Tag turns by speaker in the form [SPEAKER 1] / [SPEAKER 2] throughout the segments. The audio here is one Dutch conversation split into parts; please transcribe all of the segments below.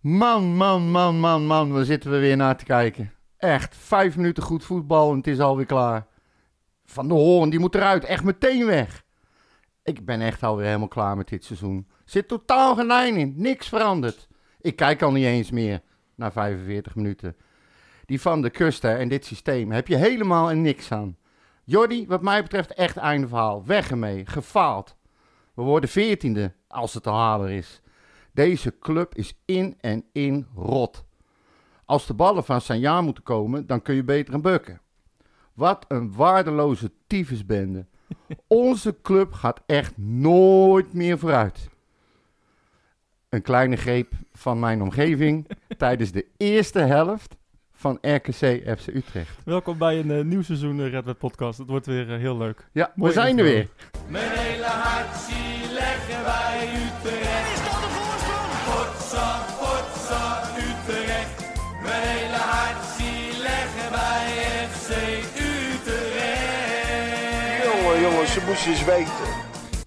[SPEAKER 1] Man, man, man, man, man, waar zitten we weer naar te kijken. Echt, vijf minuten goed voetbal en het is alweer klaar. Van de Hoorn, die moet eruit, echt meteen weg. Ik ben echt alweer helemaal klaar met dit seizoen. Zit totaal geen lijn in, niks veranderd. Ik kijk al niet eens meer na 45 minuten. Die van de kusten en dit systeem heb je helemaal niks aan. Jordi, wat mij betreft echt einde verhaal. Weg ermee, gefaald. We worden veertiende, als het te halen is. Deze club is in en in rot. Als de ballen van Sanja moeten komen, dan kun je beter een bukken. Wat een waardeloze tyfusbende. Onze club gaat echt nooit meer vooruit. Een kleine greep van mijn omgeving tijdens de eerste helft van RKC FC Utrecht.
[SPEAKER 2] Welkom bij een uh, nieuw seizoen uh, Red Web Podcast. Het wordt weer uh, heel leuk.
[SPEAKER 1] Ja, Mooi we zijn er weer.
[SPEAKER 3] Mijn hele hart zie
[SPEAKER 4] Ze eens weten.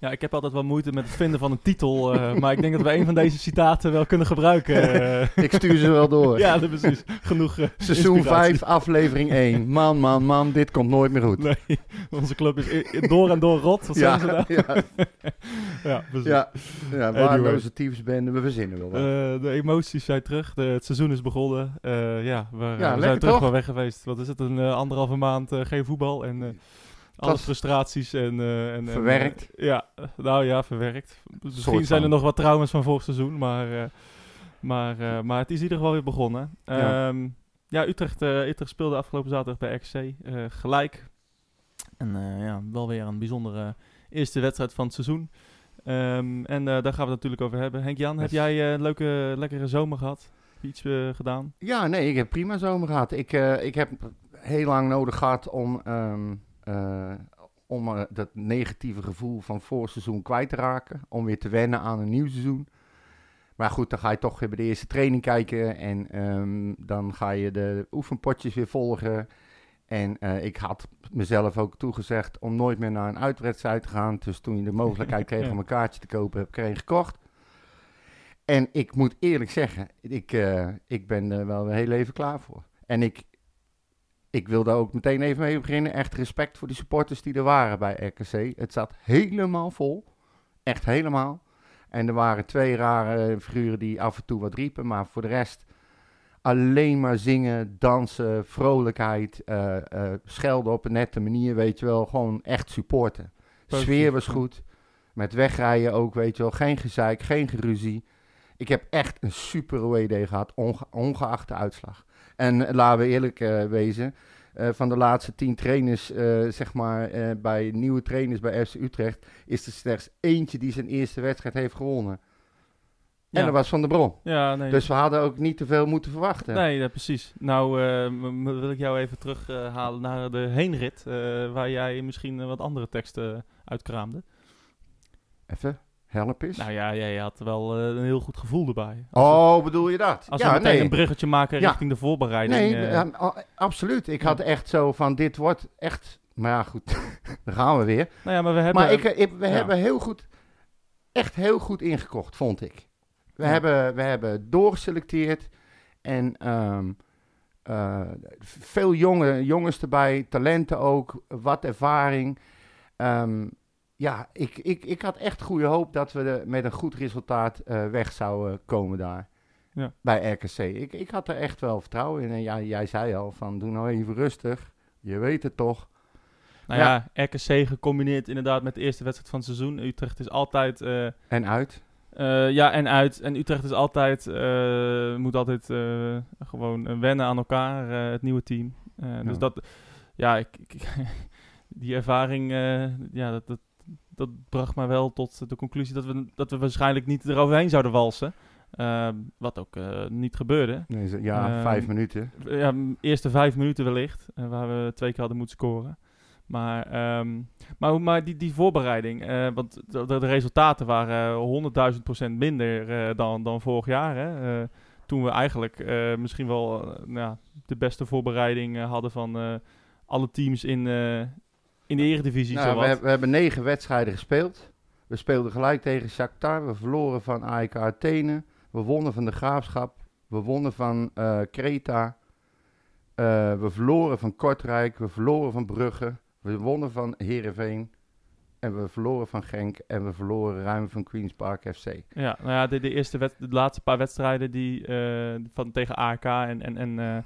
[SPEAKER 2] Ja, ik heb altijd wel moeite met het vinden van een titel. Uh, maar ik denk dat we een van deze citaten wel kunnen gebruiken. Uh.
[SPEAKER 1] ik stuur ze wel door.
[SPEAKER 2] ja, dat precies. Genoeg. Uh,
[SPEAKER 1] Seizoen 5, aflevering 1. Man, man, man, dit komt nooit meer goed.
[SPEAKER 2] Nee, onze club is door en door rot. Wat
[SPEAKER 1] ja,
[SPEAKER 2] ze nou?
[SPEAKER 1] ja.
[SPEAKER 2] ja, precies.
[SPEAKER 1] ja, ja, waardeloze we verzinnen wel wat.
[SPEAKER 2] de emoties zijn terug. De, het seizoen is begonnen. ja, we,
[SPEAKER 1] Ja,
[SPEAKER 2] we zijn terug wel weg geweest. Wat is het? Een anderhalve maand geen voetbal. En alle frustraties en... eh, en en,
[SPEAKER 1] Verwerkt.
[SPEAKER 2] eh, ja, nou ja, verwerkt. Misschien zijn er nog wat trauma's van vorig seizoen, maar, eh, maar, eh, maar het is in ieder geval weer begonnen.
[SPEAKER 1] Ja.
[SPEAKER 2] Ehm, ja, Utrecht, eh, Utrecht speelde afgelopen zaterdag bij eh, gelijk. En eh, ja, wel weer een bijzondere eerste wedstrijd van het seizoen. Ehm, en eh, daar gaan we het natuurlijk over hebben. Henk-Jan, heb jij eh, een leuke, lekkere zomer gehad? Heb je iets eh, gedaan?
[SPEAKER 1] Ja, nee, ik heb prima zomer gehad. Ik, eh, ik heb heel lang nodig gehad om, ehm, eh, om eh, dat negatieve gevoel van vorig seizoen kwijt te raken. Om weer te wennen aan een nieuw seizoen. Maar goed, dan ga je toch weer bij de eerste training kijken. En ehm, dan ga je de oefenpotjes weer volgen. En eh, ik had mezelf ook toegezegd om nooit meer naar een uitwedstrijd te gaan. Dus toen je de mogelijkheid kreeg om een kaartje te kopen, heb ik er een gekocht. En ik moet eerlijk zeggen, ik, ik ben er wel heel even klaar voor. En ik, ik wil daar ook meteen even mee beginnen. Echt respect voor die supporters die er waren bij RKC. Het zat helemaal vol. Echt helemaal. En er waren twee rare figuren die af en toe wat riepen. Maar voor de rest alleen maar zingen, dansen, vrolijkheid. eh, eh, schelden op een nette manier, weet je wel. Gewoon echt supporten.
[SPEAKER 2] Positief,
[SPEAKER 1] Sfeer was goed. Met wegrijden ook, weet je wel. Geen gezeik, geen geruzie. Ik heb echt een super away day gehad, onge- ongeacht de uitslag. En laten we eerlijk eh, wezen, eh, van de laatste tien trainers, eh, zeg maar, bij nieuwe trainers bij FC Utrecht, is er slechts eentje die zijn eerste wedstrijd heeft gewonnen. En dat was Van der Bron.
[SPEAKER 2] Ja, nee.
[SPEAKER 1] Dus we hadden ook niet te veel moeten verwachten.
[SPEAKER 2] Nee, ja, precies. Nou, wil ik jou even terughalen naar de heenrit, waar jij misschien wat andere teksten uitkraamde.
[SPEAKER 1] Even, help eens.
[SPEAKER 2] Nou ja, jij had wel eh, een heel goed gevoel erbij. Als we,
[SPEAKER 1] oh, bedoel je dat?
[SPEAKER 2] als
[SPEAKER 1] ja,
[SPEAKER 2] we meteen
[SPEAKER 1] nee.
[SPEAKER 2] een bruggetje maken
[SPEAKER 1] Ja.
[SPEAKER 2] richting de voorbereiding.
[SPEAKER 1] Nee,
[SPEAKER 2] eh,
[SPEAKER 1] ja, a- absoluut. Ik had echt zo van, dit wordt echt... Maar ja, goed, daar gaan we weer.
[SPEAKER 2] nou ja, maar we hebben...
[SPEAKER 1] Maar ik, ik- we hebben heel goed, echt heel goed ingekocht, vond ik. We, hebben, we hebben doorgeselecteerd en ehm, eh, veel jonge, jongens erbij, talenten ook, wat ervaring. Ehm, ja, ik, ik, ik had echt goede hoop dat we de- met een goed resultaat eh, weg zouden komen daar.
[SPEAKER 2] Ja.
[SPEAKER 1] Bij RKC. Ik, ik had er echt wel vertrouwen in. En ja, jij zei al van doe nou even rustig. Je weet het toch.
[SPEAKER 2] nou ja, RKC gecombineerd inderdaad met de eerste wedstrijd van het seizoen. Utrecht is altijd... eh,
[SPEAKER 1] En uit.
[SPEAKER 2] Eh, ja, en uit. En Utrecht is altijd, moet altijd gewoon wennen aan elkaar, het nieuwe team. Dus dat, ja, ik, ik- die ervaring, ja, dat, dat, dat bracht mij wel tot de conclusie dat we, dat we waarschijnlijk niet eroverheen zouden walsen. Eh, wat ook eh, niet gebeurde.
[SPEAKER 1] Nee, ja,
[SPEAKER 2] Ehm,
[SPEAKER 1] vijf minuten.
[SPEAKER 2] Ja, eerste vijf minuten wellicht, eh, waar we twee keer hadden moeten scoren. Maar, ehm, maar, maar die, die voorbereiding, eh, want de, resultaten waren honderdduizend procent minder dan, dan vorig jaar. Hè? Toen we eigenlijk misschien wel nou, de beste voorbereiding hadden van alle teams in, in de eredivisie.
[SPEAKER 1] Nou, we, we hebben negen wedstrijden gespeeld. We speelden gelijk tegen Shakhtar. We verloren van AEK Athene. We wonnen van de Graafschap. We wonnen van eh Kreta. Eh, we verloren van Kortrijk. We verloren van Brugge. We wonnen van Heerenveen. En we verloren van Genk. En we verloren ruim van Queen's Park FC.
[SPEAKER 2] Ja, nou ja, de, de eerste wed- de laatste paar wedstrijden die eh, van tegen AK en en en eh,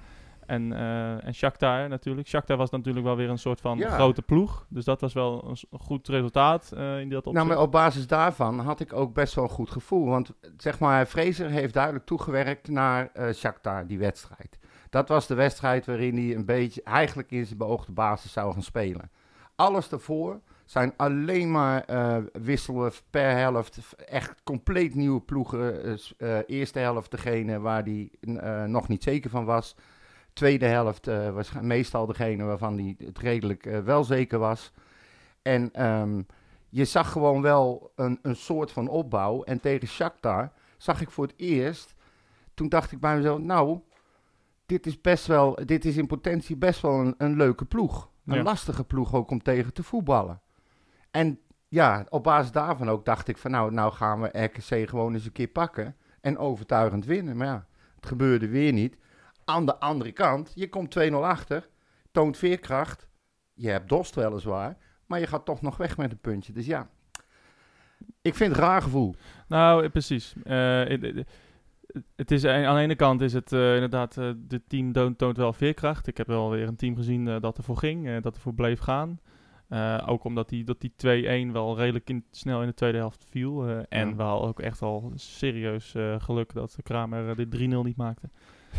[SPEAKER 2] en, eh, en Shakhtar natuurlijk. Shakhtar was natuurlijk wel weer een soort van
[SPEAKER 1] Ja.
[SPEAKER 2] grote ploeg, dus dat was wel een, goed resultaat eh, in dat opzicht.
[SPEAKER 1] Nou, maar op basis daarvan had ik ook best wel een goed gevoel. Want zeg maar, Fraser heeft duidelijk toegewerkt naar eh Shakhtar, die wedstrijd. Dat was de wedstrijd waarin hij een beetje eigenlijk in zijn beoogde basis zou gaan spelen. Alles daarvoor zijn alleen maar wisselen per helft. Echt compleet nieuwe ploegen. Eerste helft degene waar hij nog niet zeker van was. Tweede helft eh, was meestal degene waarvan hij het redelijk eh, wel zeker was. En ehm, je zag gewoon wel een, een soort van opbouw. En tegen Shakhtar zag ik voor het eerst... Toen dacht ik bij mezelf, nou, dit is best wel... Dit is in potentie best wel een, een leuke ploeg. Een
[SPEAKER 2] Ja.
[SPEAKER 1] lastige ploeg ook om tegen te voetballen. En ja, op basis daarvan ook dacht ik van... Nou, nou gaan we RKC gewoon eens een keer pakken. En overtuigend winnen. Maar ja, het gebeurde weer niet. Aan de andere kant, je komt 2-0 achter. Toont veerkracht. Je hebt dorst weliswaar. Maar je gaat toch nog weg met een puntje. Dus ja, ik vind het raar gevoel.
[SPEAKER 2] Nou, eh, precies. Eh, het- is, aan de ene kant is het eh, inderdaad, eh de team toont, wel veerkracht. Ik heb wel weer een team gezien eh, dat ervoor ging, dat ervoor bleef gaan. Ook omdat die, dat die 2-1 wel redelijk in, snel in de tweede helft viel. en
[SPEAKER 1] Ja.
[SPEAKER 2] we hadden ook echt al serieus geluk dat Kramer dit 3-0 niet maakte.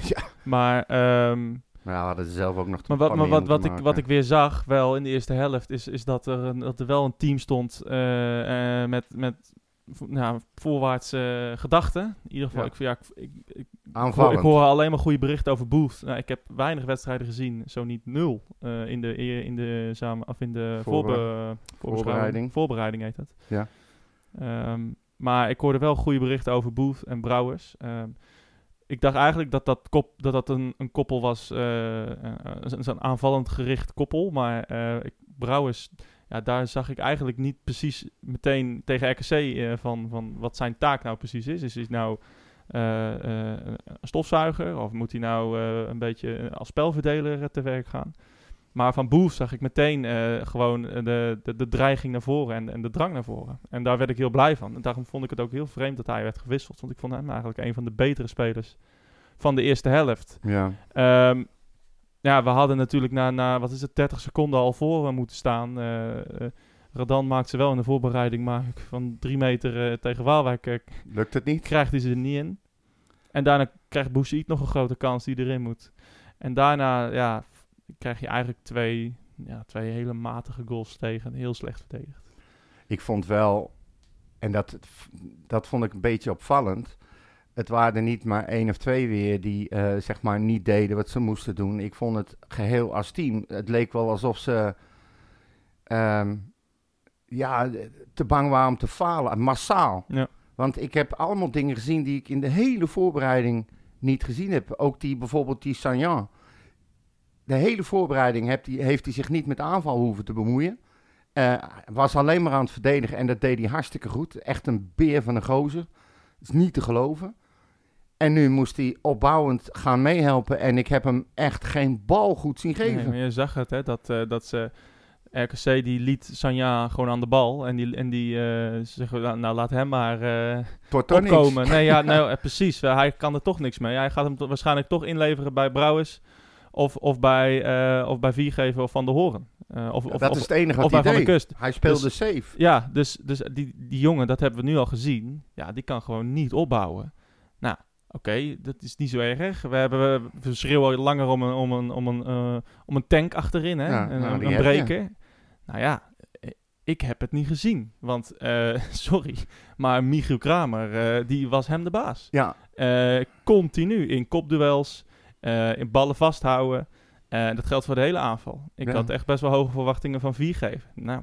[SPEAKER 1] Ja.
[SPEAKER 2] Maar, ehm,
[SPEAKER 1] Maar ja, we hadden zelf ook nog
[SPEAKER 2] maar wat,
[SPEAKER 1] een
[SPEAKER 2] maar wat,
[SPEAKER 1] meer
[SPEAKER 2] wat, ik, wat ik weer zag, wel in de eerste helft, is, is dat, er een, dat er wel een team stond eh, eh, met, met nou, voorwaartse gedachten. In ieder geval,
[SPEAKER 1] Ja.
[SPEAKER 2] ik, ja, ik, ik, ik, hoor,
[SPEAKER 1] Aanvallend.
[SPEAKER 2] ik hoor alleen maar goede berichten over Booth. Nou, ik heb weinig wedstrijden gezien, zo niet nul, eh, in de, in de, samen, of in de
[SPEAKER 1] Voorbe-
[SPEAKER 2] voorbe, voorbeschouwing.
[SPEAKER 1] voorbereiding.
[SPEAKER 2] Voorbereiding heet dat.
[SPEAKER 1] Ja.
[SPEAKER 2] Ehm, maar ik hoorde wel goede berichten over Booth en Brouwers. Ehm, ik dacht eigenlijk dat dat, kop, dat, dat een, een koppel was, eh, eh, een- aanvallend gericht koppel. Maar eh, ik, Brouwers, ja, daar zag ik eigenlijk niet precies meteen tegen RKC van, van wat zijn taak nou precies is. Is hij nou een stofzuiger of moet hij nou een beetje als spelverdeler te werk gaan? Maar van Boef zag ik meteen eh, gewoon eh, de, de, de dreiging naar voren en, en de drang naar voren. En daar werd ik heel blij van. En daarom vond ik het ook heel vreemd dat hij werd gewisseld. Want ik vond hem eigenlijk een van de betere spelers van de eerste helft.
[SPEAKER 1] Ja.
[SPEAKER 2] Ehm, ja, we hadden natuurlijk na, na, wat is het, 30 seconden al voor moeten staan. Eh, Radan maakt ze wel in de voorbereiding, maar van drie meter tegen Waalwijk
[SPEAKER 1] Lukt het niet?
[SPEAKER 2] krijgt hij ze er niet in. En daarna krijgt Boussaïd nog een grote kans die erin moet. En daarna ja, krijg je eigenlijk twee, ja, twee hele matige goals tegen. Heel slecht verdedigd.
[SPEAKER 1] Ik vond wel, en dat, dat vond ik een beetje opvallend. Het waren er niet maar één of twee weer die eh, zeg maar niet deden wat ze moesten doen. Ik vond het geheel als team. Het leek wel alsof ze ehm, ja, te bang waren om te falen, massaal.
[SPEAKER 2] Ja.
[SPEAKER 1] Want ik heb allemaal dingen gezien die ik in de hele voorbereiding niet gezien heb. Ook die bijvoorbeeld die Sanyan. De hele voorbereiding heeft hij, heeft hij zich niet met aanval hoeven te bemoeien. Eh, was alleen maar aan het verdedigen en dat deed hij hartstikke goed. Echt een beer van een gozer. is niet te geloven. En nu moest hij opbouwend gaan meehelpen en ik heb hem echt geen bal goed zien geven.
[SPEAKER 2] Nee, maar je zag het, hè, dat, eh, dat ze... RKC die liet Sanja gewoon aan de bal. En die, en die eh, zeggen, nou, nou, laat hem maar
[SPEAKER 1] Tot niks.
[SPEAKER 2] opkomen. Nee, ja, nou, precies. Hij kan er toch niks mee. Hij gaat hem waarschijnlijk toch inleveren bij Brouwers. Of, of bij, eh of bij Viergever of Van de Horen. Eh, of, of,
[SPEAKER 1] dat
[SPEAKER 2] of,
[SPEAKER 1] is het enige
[SPEAKER 2] of
[SPEAKER 1] wat hij
[SPEAKER 2] Van de. Kust.
[SPEAKER 1] Hij speelde
[SPEAKER 2] Dus-
[SPEAKER 1] safe.
[SPEAKER 2] Ja, dus, dus die, die jongen, dat hebben we nu al gezien. Ja, die kan gewoon niet opbouwen. Nou, oké, dat is niet zo erg. We, hebben, we schreeuwen al langer om een, om een, om een, eh, om een tank achterin, hè?
[SPEAKER 1] Ja,
[SPEAKER 2] een,
[SPEAKER 1] nou,
[SPEAKER 2] een, breker. Nou ja, ik heb het niet gezien. Want, sorry, maar Michiel Kramer, die was hem de baas.
[SPEAKER 1] Ja,
[SPEAKER 2] continu in kopduels, in ballen vasthouden. Eh, dat geldt voor de hele aanval. Ik
[SPEAKER 1] Ja.
[SPEAKER 2] had echt best wel hoge verwachtingen van Viergever. Nou,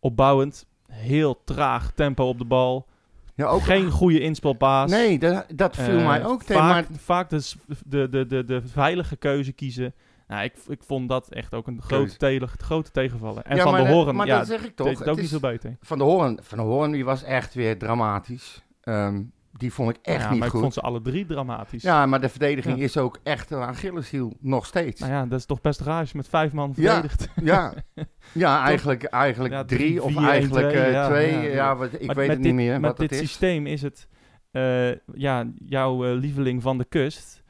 [SPEAKER 2] opbouwend, heel traag tempo op de bal.
[SPEAKER 1] ja ook,
[SPEAKER 2] Geen goede inspelpaas.
[SPEAKER 1] Nee, dat, dat viel
[SPEAKER 2] Eh,
[SPEAKER 1] mij ook tegen.
[SPEAKER 2] Vaak,
[SPEAKER 1] Maar
[SPEAKER 2] vaak de, de, de, de, de veilige keuze kiezen. Nou, ik, ik vond dat echt ook een grote, tele, grote tegenvallen. En
[SPEAKER 1] Ja,
[SPEAKER 2] van de Horen,
[SPEAKER 1] maar
[SPEAKER 2] ja,
[SPEAKER 1] dat zeg ik toch,
[SPEAKER 2] het ook niet zo beter.
[SPEAKER 1] Van de Hoorn, van de Hoorn die was echt weer dramatisch. Ehm, die vond ik echt
[SPEAKER 2] ja,
[SPEAKER 1] niet
[SPEAKER 2] maar
[SPEAKER 1] goed.
[SPEAKER 2] ik vond ze alle drie dramatisch.
[SPEAKER 1] Ja, maar de verdediging
[SPEAKER 2] Ja.
[SPEAKER 1] is ook echt een Achilleshiel, nog steeds.
[SPEAKER 2] Nou ja, dat is toch best raar als je met vijf man
[SPEAKER 1] Ja.
[SPEAKER 2] verdedigt.
[SPEAKER 1] Ja, ja eigenlijk, eigenlijk drie,
[SPEAKER 2] drie,
[SPEAKER 1] of
[SPEAKER 2] vier,
[SPEAKER 1] eigenlijk
[SPEAKER 2] twee,
[SPEAKER 1] eh,
[SPEAKER 2] ja,
[SPEAKER 1] twee.
[SPEAKER 2] ja.
[SPEAKER 1] Ja, wat, ik
[SPEAKER 2] Maar
[SPEAKER 1] weet het
[SPEAKER 2] dit,
[SPEAKER 1] niet meer
[SPEAKER 2] Met
[SPEAKER 1] wat
[SPEAKER 2] dit systeem is het, eh, ja, jouw eh, lieveling van de kust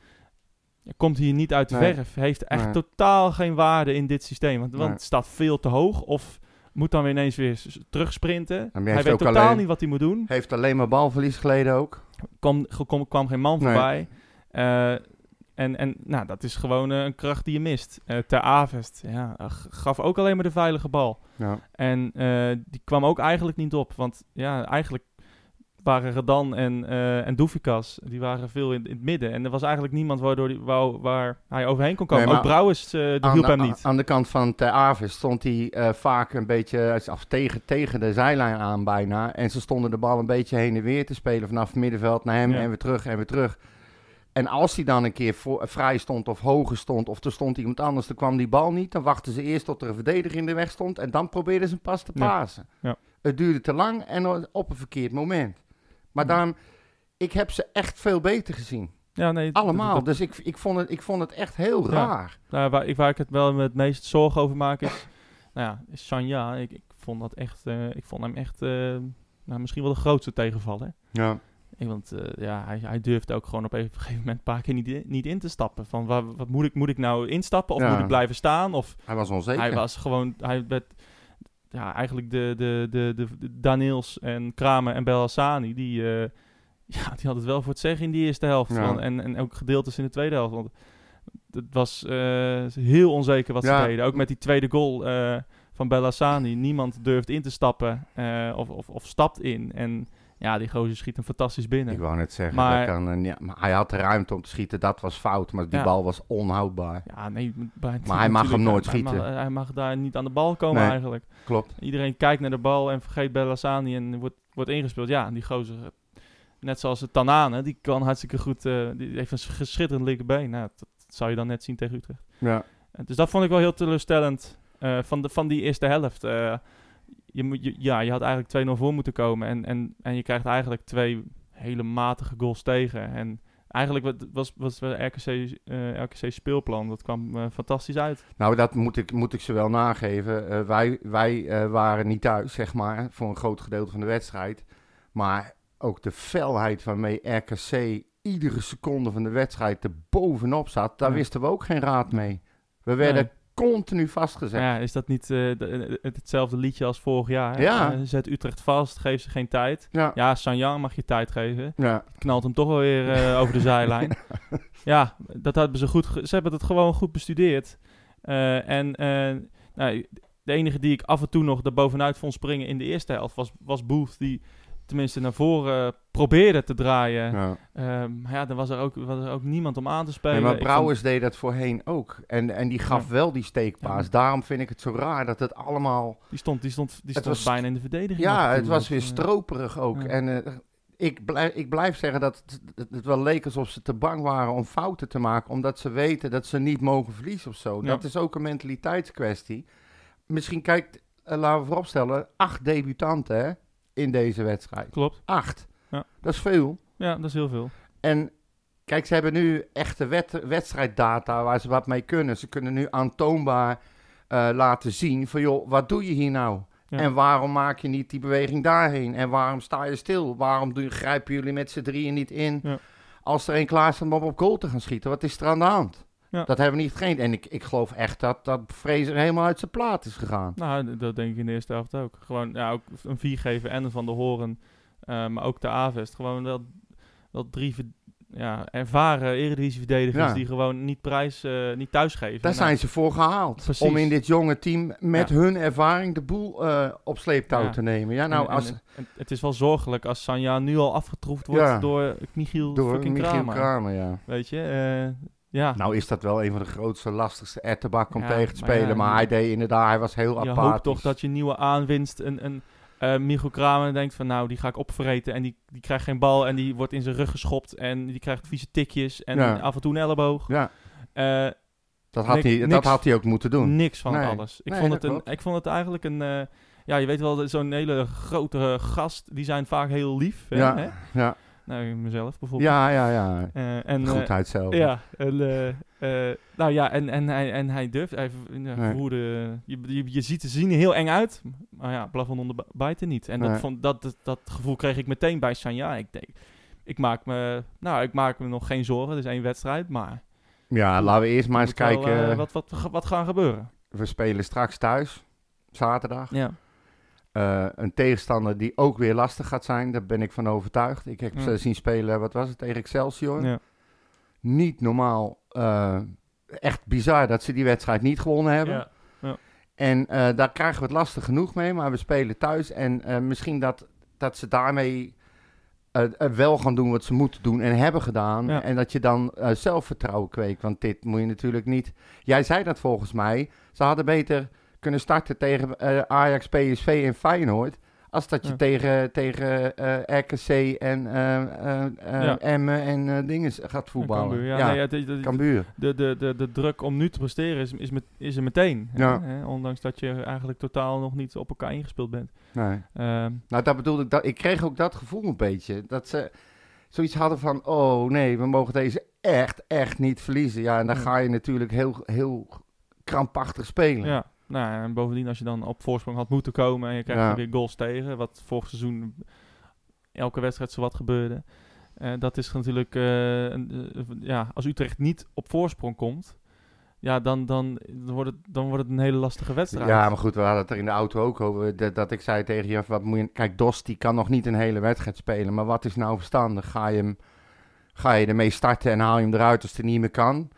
[SPEAKER 2] komt hier niet uit de
[SPEAKER 1] Nee.
[SPEAKER 2] verf. Heeft echt
[SPEAKER 1] Nee.
[SPEAKER 2] totaal geen waarde in dit systeem. Want, want het staat veel te hoog of moet dan weer ineens weer terugsprinten.
[SPEAKER 1] hij
[SPEAKER 2] weet totaal
[SPEAKER 1] alleen-
[SPEAKER 2] niet wat hij moet doen.
[SPEAKER 1] Heeft alleen maar balverlies geleden ook.
[SPEAKER 2] Ge- kwam, geen man voorbij. Eh, en, en nou, dat is gewoon eh, een kracht die je mist. Eh ter Avest ja, gaf ook alleen maar de veilige bal.
[SPEAKER 1] Ja.
[SPEAKER 2] En die kwam ook eigenlijk niet op. Want ja, eigenlijk waren Redan en, eh en Doefikas, die waren veel in, in het midden. En er was eigenlijk niemand waardoor die, wou, waar hij overheen kon komen.
[SPEAKER 1] Nee,
[SPEAKER 2] ook Brouwers, eh die hielp
[SPEAKER 1] de,
[SPEAKER 2] hem niet.
[SPEAKER 1] aan de kant van Ter Aves stond hij eh, vaak een beetje af, tegen, tegen de zijlijn aan bijna. En ze stonden de bal een beetje heen en weer te spelen vanaf het middenveld naar hem
[SPEAKER 2] Ja.
[SPEAKER 1] en weer terug en weer terug. En als hij dan een keer voor, vrij stond of hoger stond of er stond iemand anders, dan kwam die bal niet. Dan wachten ze eerst tot er een verdediger in de weg stond en dan probeerden ze hem pas te
[SPEAKER 2] Ja.
[SPEAKER 1] pasen.
[SPEAKER 2] Ja.
[SPEAKER 1] Het duurde te lang en op een verkeerd moment. Maar daarom, ik heb ze echt veel beter gezien.
[SPEAKER 2] Ja, nee,
[SPEAKER 1] Allemaal.
[SPEAKER 2] dat-
[SPEAKER 1] Dus ik, ik, vond het, ik vond het echt heel
[SPEAKER 2] Ja.
[SPEAKER 1] raar.
[SPEAKER 2] Nou, waar, ik, waar ik het wel het meest zorgen over maak is... nou ja, is Sanja. Ik, ik vond dat echt... eh, ik vond hem echt... eh, nou, misschien wel de grootste tegenvaller.
[SPEAKER 1] Ja.
[SPEAKER 2] Ik, want eh, ja, hij, hij durfde ook gewoon op een gegeven moment een paar keer niet, in- niet in te stappen. Van, waar, wat moet ik, moet ik nou instappen of
[SPEAKER 1] Ja.
[SPEAKER 2] moet ik blijven staan? Of
[SPEAKER 1] Hij was onzeker.
[SPEAKER 2] hij was gewoon... Hij werd, ja, eigenlijk de, de, de, de, de Daniels en Kramer en Belhassani, die, eh, ja, die hadden het wel voor het zeggen in die eerste helft.
[SPEAKER 1] Ja.
[SPEAKER 2] Want- en, en ook gedeeltes in de tweede helft. Want het was eh, heel onzeker wat
[SPEAKER 1] Ja.
[SPEAKER 2] ze deden. Ook met die tweede goal eh, van Bellassani. Niemand durft in te stappen of, of, of stapt in. En ja, die gozer schiet hem fantastisch binnen.
[SPEAKER 1] Ik wou net zeggen,
[SPEAKER 2] Maar-
[SPEAKER 1] dat kan, eh, ja, maar hij had de ruimte om te schieten, dat was fout, maar die
[SPEAKER 2] Ja.
[SPEAKER 1] bal was onhoudbaar.
[SPEAKER 2] Ja, nee, bij-
[SPEAKER 1] Maar hij mag hem nooit
[SPEAKER 2] hij
[SPEAKER 1] schieten.
[SPEAKER 2] Hij mag, daar niet aan de bal komen
[SPEAKER 1] Nee.
[SPEAKER 2] eigenlijk.
[SPEAKER 1] Klopt.
[SPEAKER 2] Iedereen kijkt naar de bal en vergeet Bellassani en wordt, wordt ingespeeld. Ja, die gozer, eh, net zoals het Tanane, die kan hartstikke goed, eh, die heeft een schitterend linkerbeen. Nou, dat, dat zou je dan net zien tegen Utrecht.
[SPEAKER 1] Ja.
[SPEAKER 2] En dus dat vond ik wel heel teleurstellend eh, van, de, van die eerste helft. Je, ja, je had eigenlijk 2-0 voor moeten komen en, en, en je krijgt eigenlijk twee hele matige goals tegen. En eigenlijk wa- was, was RKC, eh, RKC speelplan, dat kwam eh, fantastisch uit.
[SPEAKER 1] Nou, dat moet ik, moet ik ze wel nageven. Eh, wij wij waren niet thuis, zeg maar, voor een groot gedeelte van de wedstrijd. Maar ook de felheid waarmee RKC iedere seconde van de wedstrijd er bovenop zat, daar
[SPEAKER 2] Ja.
[SPEAKER 1] wisten we ook geen raad mee. We werden continu vastgezet.
[SPEAKER 2] Ja, is dat niet eh, het- hetzelfde liedje als vorig jaar?
[SPEAKER 1] Ja.
[SPEAKER 2] Eh, zet Utrecht vast, geef ze geen tijd.
[SPEAKER 1] Ja.
[SPEAKER 2] Ja, Sanjan mag je tijd geven.
[SPEAKER 1] Ja.
[SPEAKER 2] Knalt hem toch wel weer eh, over de zijlijn. Ja, dat hebben ze goed. Ze hebben het gewoon goed bestudeerd. Eh, en eh, nou, de enige die ik af en toe nog er bovenuit vond springen in de eerste helft was, was Booth, die tenminste naar voren probeerde te draaien.
[SPEAKER 1] Ja.
[SPEAKER 2] Ehm, maar ja, er was er, ook, was er ook niemand om aan te spelen.
[SPEAKER 1] Nee, maar
[SPEAKER 2] Ik vond-
[SPEAKER 1] Brouwers deed dat voorheen ook. En, en die gaf
[SPEAKER 2] Ja.
[SPEAKER 1] wel die steekpaas.
[SPEAKER 2] Ja.
[SPEAKER 1] Daarom vind ik het zo raar dat het allemaal...
[SPEAKER 2] die stond, die stond, die stond
[SPEAKER 1] was-
[SPEAKER 2] bijna in de verdediging.
[SPEAKER 1] Ja, het was weer
[SPEAKER 2] Eh,
[SPEAKER 1] stroperig ook. En eh, ik, blijf, ik blijf zeggen dat het, wel leek alsof ze te bang waren om fouten te maken. Omdat ze weten dat ze niet mogen verliezen of zo. Dat is ook een mentaliteitskwestie. Misschien, kijk, eh, laten we vooropstellen, acht debutanten hè, in deze wedstrijd.
[SPEAKER 2] Klopt.
[SPEAKER 1] Acht.
[SPEAKER 2] Ja.
[SPEAKER 1] Dat is veel.
[SPEAKER 2] Ja, dat is heel veel.
[SPEAKER 1] En kijk, ze hebben nu echte wet, wedstrijddata waar ze wat mee kunnen. Ze kunnen nu aantoonbaar eh, laten zien van, joh, wat doe je hier nou?
[SPEAKER 2] Ja.
[SPEAKER 1] En waarom maak je niet die beweging daarheen? En waarom sta je stil? Waarom doen, grijpen jullie met z'n drieën niet in
[SPEAKER 2] Ja.
[SPEAKER 1] als er een klaar staat om op goal te gaan schieten? Wat is er aan de hand?
[SPEAKER 2] Ja.
[SPEAKER 1] Dat hebben we niet getraind. En ik, ik geloof echt dat, dat Fraser helemaal uit zijn plaat is gegaan.
[SPEAKER 2] Nou, dat denk ik in de eerste helft ook. Gewoon, ja, ook een vier geven en een van de horen. eh, maar ook de Avest. Gewoon wel, wel drie ja, ervaren eredivisie-verdedigers
[SPEAKER 1] Ja.
[SPEAKER 2] die gewoon niet prijs, eh, niet thuisgeven.
[SPEAKER 1] Daar
[SPEAKER 2] Nou,
[SPEAKER 1] zijn ze voor gehaald.
[SPEAKER 2] Precies.
[SPEAKER 1] Om in dit jonge team met
[SPEAKER 2] Ja.
[SPEAKER 1] hun ervaring de boel eh, op sleeptouw
[SPEAKER 2] Ja.
[SPEAKER 1] te nemen. Ja, nou,
[SPEAKER 2] en-
[SPEAKER 1] als,
[SPEAKER 2] en het is wel zorgelijk als Sanja nu al afgetroefd wordt door Michiel
[SPEAKER 1] door
[SPEAKER 2] fucking
[SPEAKER 1] Michiel
[SPEAKER 2] Kramer.
[SPEAKER 1] Kramer, ja.
[SPEAKER 2] Weet je? Ja,
[SPEAKER 1] Nou is dat wel een van de grootste, lastigste ettenbak om
[SPEAKER 2] Ja,
[SPEAKER 1] tegen te
[SPEAKER 2] maar
[SPEAKER 1] spelen.
[SPEAKER 2] ja,
[SPEAKER 1] maar
[SPEAKER 2] je-
[SPEAKER 1] hij deed inderdaad, hij was heel
[SPEAKER 2] je
[SPEAKER 1] apathisch.
[SPEAKER 2] hoopt toch dat je nieuwe aanwinst een, een Michiel Kramer denkt van nou, die ga ik opvreten en die, die krijgt geen bal en die wordt in zijn rug geschopt en die krijgt vieze tikjes en
[SPEAKER 1] Ja.
[SPEAKER 2] af en toe een elleboog.
[SPEAKER 1] Ja,
[SPEAKER 2] Eh,
[SPEAKER 1] dat had,
[SPEAKER 2] Niks-
[SPEAKER 1] hij, dat
[SPEAKER 2] niks-
[SPEAKER 1] had hij ook moeten doen.
[SPEAKER 2] Niks van
[SPEAKER 1] Nee.
[SPEAKER 2] alles. Ik,
[SPEAKER 1] Nee,
[SPEAKER 2] vond het een,
[SPEAKER 1] klopt.
[SPEAKER 2] ik vond het eigenlijk een... eh, ja, je weet wel, zo'n hele grote gast, die zijn vaak heel lief. Hè,
[SPEAKER 1] Ja,
[SPEAKER 2] hè?
[SPEAKER 1] ja.
[SPEAKER 2] Nou, mezelf bijvoorbeeld.
[SPEAKER 1] Ja, ja, ja.
[SPEAKER 2] Eh, en, eh,
[SPEAKER 1] Goedheid zelf.
[SPEAKER 2] ja, en, eh, nou ja, en, en, hij, en hij durft, hij ver- ja,
[SPEAKER 1] Nee.
[SPEAKER 2] verwoerde, je, je, je ziet ze zien er heel eng uit, maar ja, plafond onder niet. En
[SPEAKER 1] Nee.
[SPEAKER 2] dat, vond, dat, dat, dat gevoel kreeg ik meteen bij Sanja. Ik denk, ik maak me, nou, ik maak me nog geen zorgen, het is één wedstrijd, maar
[SPEAKER 1] Ja, laten we eerst maar eens
[SPEAKER 2] wel,
[SPEAKER 1] kijken.
[SPEAKER 2] wat, wat, wat, wat gaan gebeuren.
[SPEAKER 1] We spelen straks thuis, zaterdag.
[SPEAKER 2] Ja,
[SPEAKER 1] Eh, een tegenstander die ook weer lastig gaat zijn, daar ben ik van overtuigd. Ik heb
[SPEAKER 2] Ja.
[SPEAKER 1] ze zien spelen, wat was het, tegen Excelsior.
[SPEAKER 2] ja.
[SPEAKER 1] Niet normaal. eh, echt bizar dat ze die wedstrijd niet gewonnen hebben.
[SPEAKER 2] ja.
[SPEAKER 1] En eh, daar krijgen we het lastig genoeg mee, maar we spelen thuis. En misschien dat, dat ze daarmee wel gaan doen wat ze moeten doen en hebben gedaan. En dat je dan zelfvertrouwen kweekt. Want dit moet je natuurlijk niet... Jij zei dat volgens mij. Ze hadden beter kunnen starten tegen eh, Ajax, PSV en Feyenoord. Als dat je
[SPEAKER 2] Ja.
[SPEAKER 1] tegen, tegen eh, RKC en eh
[SPEAKER 2] Ja.
[SPEAKER 1] Emmen en dingen gaat voetballen.
[SPEAKER 2] Cambuur, ja,
[SPEAKER 1] ja,
[SPEAKER 2] nee, de, de, de, de, de, druk om nu te presteren is, is, met, is er meteen.
[SPEAKER 1] Ja.
[SPEAKER 2] Hè? Ondanks dat je eigenlijk totaal nog niet op elkaar ingespeeld bent.
[SPEAKER 1] Nee.
[SPEAKER 2] Ehm,
[SPEAKER 1] Nou, dat bedoelde ik. Dat, ik kreeg ook dat gevoel een beetje. Dat ze zoiets hadden van: oh nee, we mogen deze echt, echt niet verliezen. Ja, en dan ga je natuurlijk heel, heel krampachtig spelen.
[SPEAKER 2] Ja, nou, en bovendien als je dan op voorsprong had moeten komen en je krijgt
[SPEAKER 1] Ja.
[SPEAKER 2] er weer goals tegen, wat vorig seizoen elke wedstrijd zo wat gebeurde. Eh, dat is natuurlijk, eh, een, eh, ja, als Utrecht niet op voorsprong komt, ja, dan, dan, dan, wordt, het, dan wordt het een hele lastige wedstrijd.
[SPEAKER 1] Ja, maar goed, we hadden het er in de auto ook over. Dat, dat ik zei tegen je: wat moet je. Kijk, Dos die kan nog niet een hele wedstrijd spelen. Maar wat is nou verstandig? Ga je, hem, ga je ermee starten en haal je hem eruit als het niet meer kan?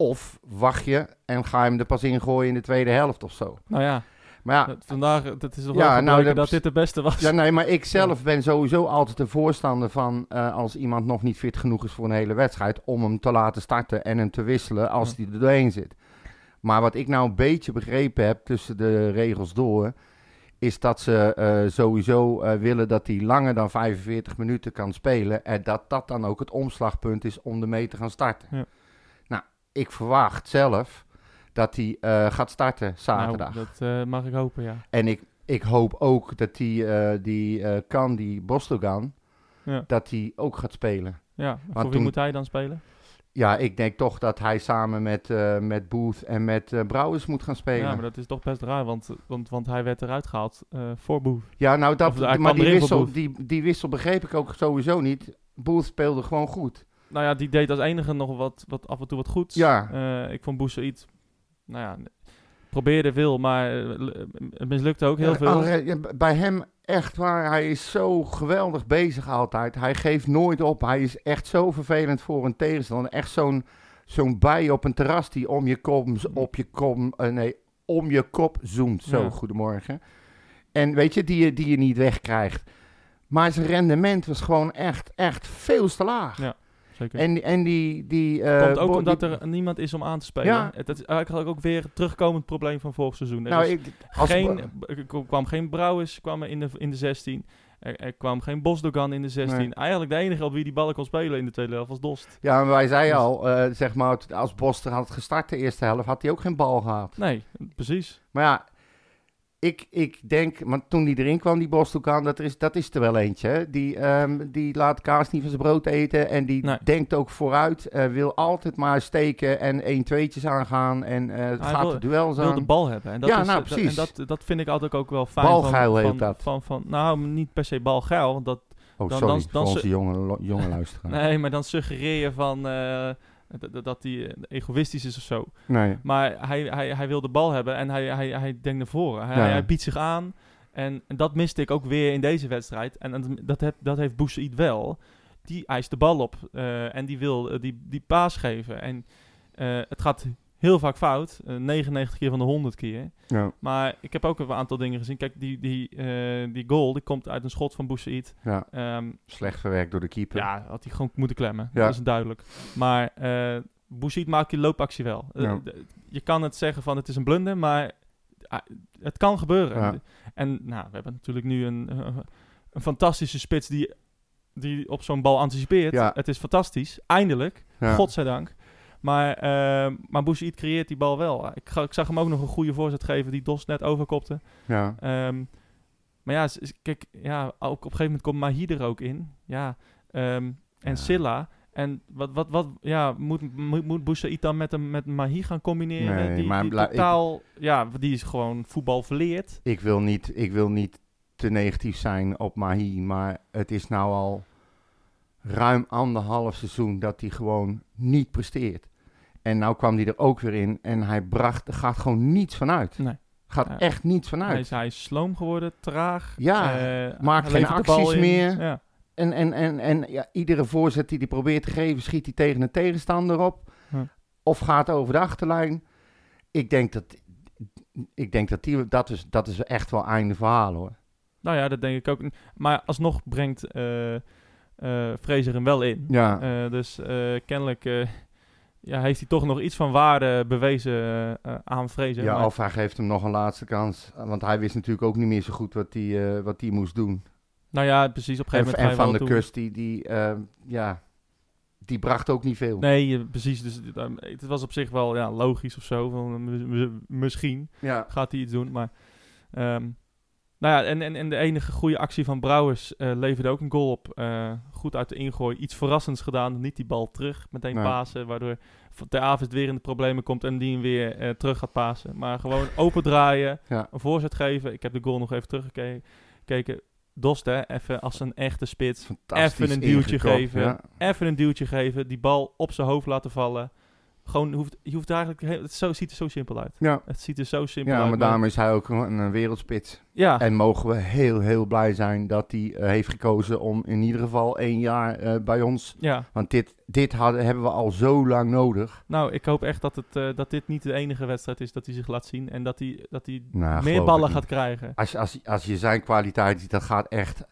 [SPEAKER 1] Of wacht je en ga je hem er pas ingooien in de tweede helft of zo?
[SPEAKER 2] Nou ja,
[SPEAKER 1] Maar ja,
[SPEAKER 2] dat- vandaag, dat is toch
[SPEAKER 1] Ja,
[SPEAKER 2] wel
[SPEAKER 1] nou, dat-
[SPEAKER 2] dat dit de beste was.
[SPEAKER 1] Ja, nee, maar ik zelf ben sowieso altijd een voorstander van eh, als iemand nog niet fit genoeg is voor een hele wedstrijd, om hem te laten starten en hem te wisselen als
[SPEAKER 2] Ja.
[SPEAKER 1] hij er doorheen zit. Maar wat ik nou een beetje begrepen heb tussen de regels door, is dat ze eh, sowieso eh, willen dat hij langer dan 45 minuten kan spelen en dat dat dan ook het omslagpunt is om ermee te gaan starten.
[SPEAKER 2] Ja.
[SPEAKER 1] Ik verwacht zelf dat hij eh, gaat starten zaterdag.
[SPEAKER 2] Nou, dat eh, mag ik hopen, ja.
[SPEAKER 1] En ik, ik hoop ook dat die, eh, die eh, kan, die Bostogan,
[SPEAKER 2] Ja,
[SPEAKER 1] dat die ook gaat spelen.
[SPEAKER 2] ja. voor wie moet hij dan spelen?
[SPEAKER 1] Ja, ik denk toch dat hij samen met, met Booth en met Brouwers moet gaan spelen.
[SPEAKER 2] Ja,
[SPEAKER 1] Ja,
[SPEAKER 2] maar dat is toch best raar, want, want, want hij werd eruit gehaald eh, voor Boef.
[SPEAKER 1] nou, dat,
[SPEAKER 2] Of hij
[SPEAKER 1] maar die wissel,
[SPEAKER 2] Booth.
[SPEAKER 1] die, die wissel begreep ik ook sowieso niet. Booth speelde gewoon goed.
[SPEAKER 2] Nou ja, die deed als enige nog wat, wat af en toe wat goeds.
[SPEAKER 1] Ja.
[SPEAKER 2] Eh, ik vond Boussaïd, nou ja, probeerde veel, maar eh, het mislukte ook heel veel.
[SPEAKER 1] Bij hem echt waar, hij is zo geweldig bezig altijd. Hij geeft nooit op. Hij is echt zo vervelend voor een tegenstander. Echt zo'n zo'n bij op een terras die om je kop, op je kom, eh, nee, om je kop zoomt. Zo,
[SPEAKER 2] Ja.
[SPEAKER 1] goedemorgen. En weet je, die, je- die je niet wegkrijgt. Maar zijn rendement was gewoon echt, echt veel te laag.
[SPEAKER 2] Ja, Zeker.
[SPEAKER 1] En, en die... die eh,
[SPEAKER 2] Komt ook omdat
[SPEAKER 1] die-
[SPEAKER 2] er niemand is om aan te spelen.
[SPEAKER 1] Ja.
[SPEAKER 2] Dat is eigenlijk ook weer een terugkomend probleem van vorig seizoen. Er
[SPEAKER 1] Nou, ik, als,
[SPEAKER 2] geen, er kwam geen Brouwers kwam in, de, in de 16. Er, er kwam geen Bosdogan in de 16.
[SPEAKER 1] Nee.
[SPEAKER 2] Eigenlijk de enige op wie die ballen kon spelen in de tweede helft was Dost.
[SPEAKER 1] Ja, maar wij zeiden
[SPEAKER 2] Dus-
[SPEAKER 1] al, eh, zeg maar, als Bos er had gestart de eerste helft, had hij ook geen bal gehad.
[SPEAKER 2] Nee, precies.
[SPEAKER 1] Maar ja, ik, ik denk, maar toen die erin kwam, die Bostokan, dat is, dat is er wel eentje. Hè? Die, ehm, die laat kaas niet van zijn brood eten en die
[SPEAKER 2] Nee.
[SPEAKER 1] denkt ook vooruit. eh, wil altijd maar steken en 1-2'tjes aangaan en eh het gaat
[SPEAKER 2] wil-
[SPEAKER 1] de duels
[SPEAKER 2] wil de bal hebben. En dat
[SPEAKER 1] Ja,
[SPEAKER 2] is,
[SPEAKER 1] nou,
[SPEAKER 2] eh, dat-
[SPEAKER 1] precies.
[SPEAKER 2] En dat, dat vind ik altijd ook wel fijn.
[SPEAKER 1] Balgeil
[SPEAKER 2] van,
[SPEAKER 1] heet
[SPEAKER 2] van,
[SPEAKER 1] dat.
[SPEAKER 2] Van, van, nou, niet per se balgeil. Want dat,
[SPEAKER 1] Oh,
[SPEAKER 2] dan-
[SPEAKER 1] sorry,
[SPEAKER 2] dan- dan
[SPEAKER 1] onze jonge, jonge luisteraar.
[SPEAKER 2] nee, maar dan suggereer je van, dat- dat- hij egoïstisch is of zo.
[SPEAKER 1] Nee.
[SPEAKER 2] Maar hij, hij, hij wil de bal hebben en hij, hij, hij denkt naar voren. Hij,
[SPEAKER 1] Ja.
[SPEAKER 2] hij biedt zich aan. En, en dat miste ik ook weer in deze wedstrijd. En, en dat, heb, dat heeft Boussaïd wel. Die eist de bal op eh, en die wil eh, die, die paas geven. En eh, het gaat heel vaak fout. eh, 99 keer van de 100 keer.
[SPEAKER 1] Ja,
[SPEAKER 2] Maar ik heb ook een aantal dingen gezien. Kijk, die, die, eh, die goal die komt uit een schot van Boussaïd.
[SPEAKER 1] ja,
[SPEAKER 2] Ehm,
[SPEAKER 1] slecht verwerkt door de keeper.
[SPEAKER 2] ja, had hij gewoon moeten klemmen.
[SPEAKER 1] Ja.
[SPEAKER 2] Dat is duidelijk. Maar eh Boussaïd maakt die loopactie wel. Eh,
[SPEAKER 1] Ja.
[SPEAKER 2] je kan het zeggen van het is een blunder, maar ah, het kan gebeuren. En nou, we hebben natuurlijk nu een, eh, een fantastische spits die, die op zo'n bal anticipeert.
[SPEAKER 1] Ja.
[SPEAKER 2] Het is fantastisch. Eindelijk. Godzijdank. Maar, eh maar creëert die bal wel. Ik, ik zag hem ook nog een goede voorzet geven die Dos net overkopte.
[SPEAKER 1] Ja.
[SPEAKER 2] Ehm, maar ja, kijk, ja, ook op een gegeven moment komt Mahi er ook in. Ja, ehm, en
[SPEAKER 1] Ja.
[SPEAKER 2] Silla. En wat, wat, wat, ja, moet, moet, moet Boussaïd dan met, met Mahi gaan combineren?
[SPEAKER 1] Nee,
[SPEAKER 2] die,
[SPEAKER 1] maar
[SPEAKER 2] die
[SPEAKER 1] ik-
[SPEAKER 2] totaal, ja, die is gewoon voetbal verleerd.
[SPEAKER 1] Ik wil niet, ik wil niet te negatief zijn op Mahi, maar het is nou al ruim anderhalf seizoen dat hij gewoon niet presteert. En nou kwam hij er ook weer in en hij bracht, er gaat gewoon niets vanuit.
[SPEAKER 2] Nee.
[SPEAKER 1] Gaat
[SPEAKER 2] Ja.
[SPEAKER 1] echt niets
[SPEAKER 2] Hij
[SPEAKER 1] vanuit.
[SPEAKER 2] is, hij is sloom geworden, traag.
[SPEAKER 1] Ja,
[SPEAKER 2] eh,
[SPEAKER 1] maakt
[SPEAKER 2] hij
[SPEAKER 1] geen acties meer.
[SPEAKER 2] Ja.
[SPEAKER 1] En, en, en, en ja, iedere voorzet die hij probeert te geven, schiet hij tegen een tegenstander op. Of gaat over de achterlijn. Ik denk dat, ik denk dat, die, dat, is, dat is echt wel einde verhaal hoor.
[SPEAKER 2] Nou ja, dat denk ik ook. Maar alsnog brengt eh Fraser hem wel in.
[SPEAKER 1] Ja,
[SPEAKER 2] dus kennelijk ja, heeft hij toch nog iets van waarde bewezen eh, eh, aan Fraser.
[SPEAKER 1] ja
[SPEAKER 2] Maar-
[SPEAKER 1] of hij geeft hem nog een laatste kans. Want hij wist natuurlijk ook niet meer zo goed wat hij, eh, wat hij moest doen.
[SPEAKER 2] nou ja, precies. Op een
[SPEAKER 1] En,
[SPEAKER 2] gegeven moment
[SPEAKER 1] en
[SPEAKER 2] ga je
[SPEAKER 1] Van de
[SPEAKER 2] toe.
[SPEAKER 1] Kust, die, die, eh, ja, die bracht ook niet veel.
[SPEAKER 2] Nee, eh, precies. Dus eh, het was op zich wel ja, logisch of zo. Van, eh, mi- mi- misschien
[SPEAKER 1] Ja,
[SPEAKER 2] gaat hij iets doen, maar... ehm, nou ja, en, en, en de enige goede actie van Brouwers eh, leverde ook een goal op. Eh, goed uit de ingooi. Iets verrassends gedaan. Niet die bal terug meteen
[SPEAKER 1] Nee.
[SPEAKER 2] pasen. Waardoor Ter Avond weer in de problemen komt en die hem weer eh, terug gaat pasen. Maar gewoon open draaien.
[SPEAKER 1] Ja.
[SPEAKER 2] Een voorzet geven. Ik heb de goal nog even teruggekeken. Dost hè, even als een echte spits. Even een duwtje geven.
[SPEAKER 1] ja.
[SPEAKER 2] Even een duwtje geven. Die bal op zijn hoofd laten vallen. Gewoon, hoeft, je hoeft eigenlijk... heel- Het zo, ziet er zo simpel uit.
[SPEAKER 1] Ja.
[SPEAKER 2] Het ziet er zo simpel
[SPEAKER 1] ja,
[SPEAKER 2] uit.
[SPEAKER 1] maar daarom is hij ook een, een wereldspits.
[SPEAKER 2] Ja,
[SPEAKER 1] En mogen we heel, heel blij zijn dat hij eh, heeft gekozen om in ieder geval één jaar eh, bij ons.
[SPEAKER 2] ja.
[SPEAKER 1] Want dit, dit hadden, hebben we al zo lang nodig.
[SPEAKER 2] Nou, ik hoop echt dat, het, eh, dat dit niet de enige wedstrijd is dat hij zich laat zien. En dat hij, dat hij
[SPEAKER 1] Nou,
[SPEAKER 2] meer ballen gaat krijgen.
[SPEAKER 1] Als, je- als, als je zijn kwaliteit ziet, dat gaat echt.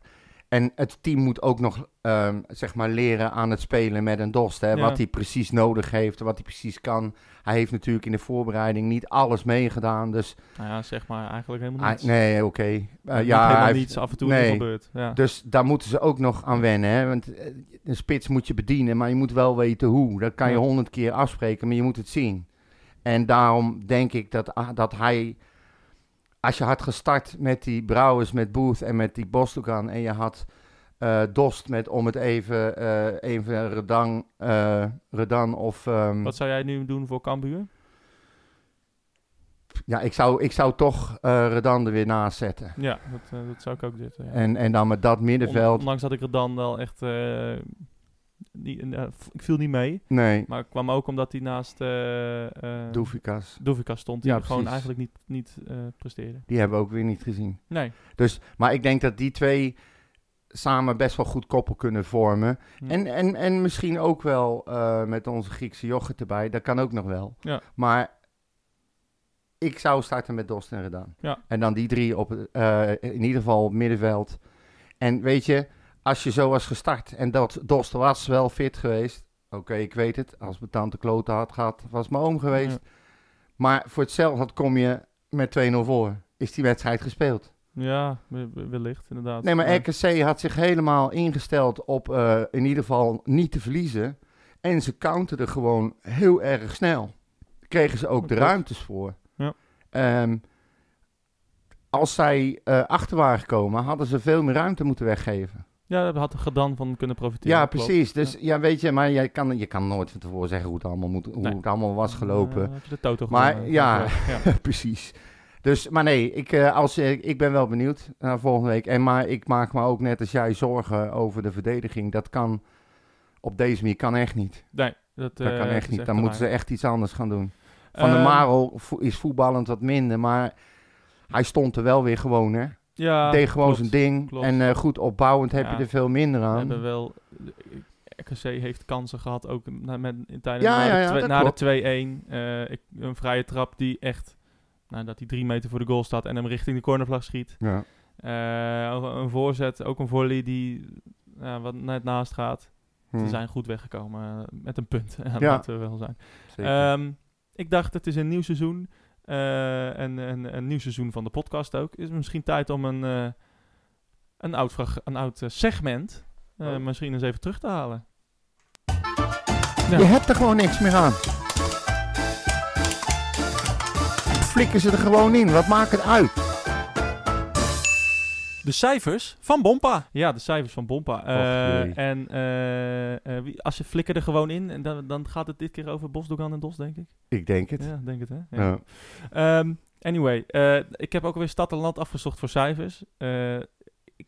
[SPEAKER 1] En het team moet ook nog ehm, zeg maar leren aan het spelen met een Dost. Hè?
[SPEAKER 2] Ja.
[SPEAKER 1] Wat hij precies nodig heeft, wat hij precies kan. Hij heeft natuurlijk in de voorbereiding niet alles meegedaan. Dus
[SPEAKER 2] Nou ja, zeg maar eigenlijk helemaal niets.
[SPEAKER 1] nee, oké. Eh, ja,
[SPEAKER 2] helemaal
[SPEAKER 1] hij heeft-
[SPEAKER 2] niets. Af en toe
[SPEAKER 1] nee.
[SPEAKER 2] gebeurd. Ja.
[SPEAKER 1] Dus daar moeten ze ook nog aan wennen. Hè? Want eh, een spits moet je bedienen, maar je moet wel weten hoe. Dat kan je honderd keer afspreken, maar je moet het zien. En daarom denk ik dat, ah, dat hij... Als je had gestart met die Brouwers, met Booth en met die Bostogan... en je had eh, Dost met, om het even, eh even Redan, eh, Redan of... ehm,
[SPEAKER 2] Wat zou jij nu doen voor Cambuur?
[SPEAKER 1] ja, ik zou, ik zou toch Redan er weer naast zetten.
[SPEAKER 2] Ja, dat, dat zou ik ook zitten. Ja.
[SPEAKER 1] En, en dan met dat middenveld...
[SPEAKER 2] ondanks dat ik er dan wel echt... niet, eh, ik viel niet mee.
[SPEAKER 1] nee,
[SPEAKER 2] Maar het kwam ook omdat hij naast uh,
[SPEAKER 1] Doefikas.
[SPEAKER 2] Stond. Die
[SPEAKER 1] Ja,
[SPEAKER 2] gewoon
[SPEAKER 1] precies.
[SPEAKER 2] eigenlijk niet, niet presteerde.
[SPEAKER 1] Die hebben we ook weer niet gezien.
[SPEAKER 2] Nee.
[SPEAKER 1] Dus, maar ik denk dat die twee samen best wel goed koppel kunnen vormen.
[SPEAKER 2] Hm.
[SPEAKER 1] En, en, en misschien ook wel met onze Griekse yoghurt erbij. Dat kan ook nog wel.
[SPEAKER 2] Ja.
[SPEAKER 1] Maar ik zou starten met Dost en Redan.
[SPEAKER 2] Ja.
[SPEAKER 1] En dan die drie op, eh, in ieder geval op middenveld. En weet je, als je zo was gestart en dat Dost was wel fit geweest. Oké, ik weet het. Als mijn tante klote had gehad, was mijn oom geweest.
[SPEAKER 2] Ja.
[SPEAKER 1] Maar voor hetzelfde had kom je met 2-0 voor. Is die wedstrijd gespeeld.
[SPEAKER 2] Ja, we- we- wellicht inderdaad.
[SPEAKER 1] Nee, maar. RKC had zich helemaal ingesteld op eh, in ieder geval niet te verliezen. En ze counterden gewoon heel erg snel. Kregen ze ook de ruimtes voor.
[SPEAKER 2] Ja.
[SPEAKER 1] Ehm, als zij eh, achter waren gekomen, hadden ze veel meer ruimte moeten weggeven.
[SPEAKER 2] Ja, daar had Gedan van kunnen profiteren.
[SPEAKER 1] Ja,
[SPEAKER 2] klopt.
[SPEAKER 1] precies. Dus ja. weet je, maar jij kan, je kan nooit van tevoren zeggen hoe het allemaal, moet, hoe
[SPEAKER 2] Nee.
[SPEAKER 1] het allemaal was gelopen.
[SPEAKER 2] Eh, je de toto
[SPEAKER 1] Maar
[SPEAKER 2] gewonnen.
[SPEAKER 1] ja.
[SPEAKER 2] ja.
[SPEAKER 1] Precies. Dus, maar nee, ik, eh, als, eh, ik ben wel benieuwd naar volgende week. En, maar ik maak me ook net als jij zorgen over de verdediging. Dat kan op deze manier kan echt niet.
[SPEAKER 2] Nee, dat,
[SPEAKER 1] Dat
[SPEAKER 2] eh,
[SPEAKER 1] kan echt niet. Dan
[SPEAKER 2] te
[SPEAKER 1] moeten ze echt iets anders gaan doen. Van der
[SPEAKER 2] Ehm,
[SPEAKER 1] Marel is voetballend wat minder, maar hij stond er wel weer gewoon, hè.
[SPEAKER 2] Ja,
[SPEAKER 1] Deed gewoon
[SPEAKER 2] klopt.
[SPEAKER 1] zijn ding.
[SPEAKER 2] klopt.
[SPEAKER 1] En eh, goed opbouwend heb
[SPEAKER 2] Ja.
[SPEAKER 1] je er veel minder
[SPEAKER 2] We
[SPEAKER 1] aan.
[SPEAKER 2] hebben wel... RKC heeft kansen gehad, ook na, met, in tijdens
[SPEAKER 1] Ja,
[SPEAKER 2] na,
[SPEAKER 1] ja,
[SPEAKER 2] de,
[SPEAKER 1] ja,
[SPEAKER 2] twee-
[SPEAKER 1] dat
[SPEAKER 2] na
[SPEAKER 1] klopt.
[SPEAKER 2] de 2-1. eh, ik- een vrije trap die echt... Nou, dat hij drie meter voor de goal staat en hem richting de cornervlag schiet.
[SPEAKER 1] Ja.
[SPEAKER 2] Eh, een voorzet, ook een volley die wat net naast gaat. Ze zijn goed weggekomen met een punt. ja, we wel zijn.
[SPEAKER 1] zeker.
[SPEAKER 2] Ehm, ik dacht, het is een nieuw seizoen. Eh, en een, een nieuw seizoen van de podcast ook. Is het misschien tijd om een, eh, een oud, een oud eh, segment eh,
[SPEAKER 1] Oh.
[SPEAKER 2] misschien eens even terug te halen.
[SPEAKER 1] Je hebt er gewoon niks meer aan. Flikken ze er gewoon in. Wat maakt het uit?
[SPEAKER 5] De cijfers van Bompa.
[SPEAKER 2] Ja, de cijfers van Bompa. Eh, en eh, eh, als je flikker er gewoon in, en dan, dan gaat het dit keer over Bosdogan en Dos, denk ik.
[SPEAKER 1] Ik denk het.
[SPEAKER 2] Ja, denk het, hè? Ja.
[SPEAKER 1] Ja.
[SPEAKER 2] Ehm, anyway, ik heb ook alweer stad en land afgezocht voor cijfers.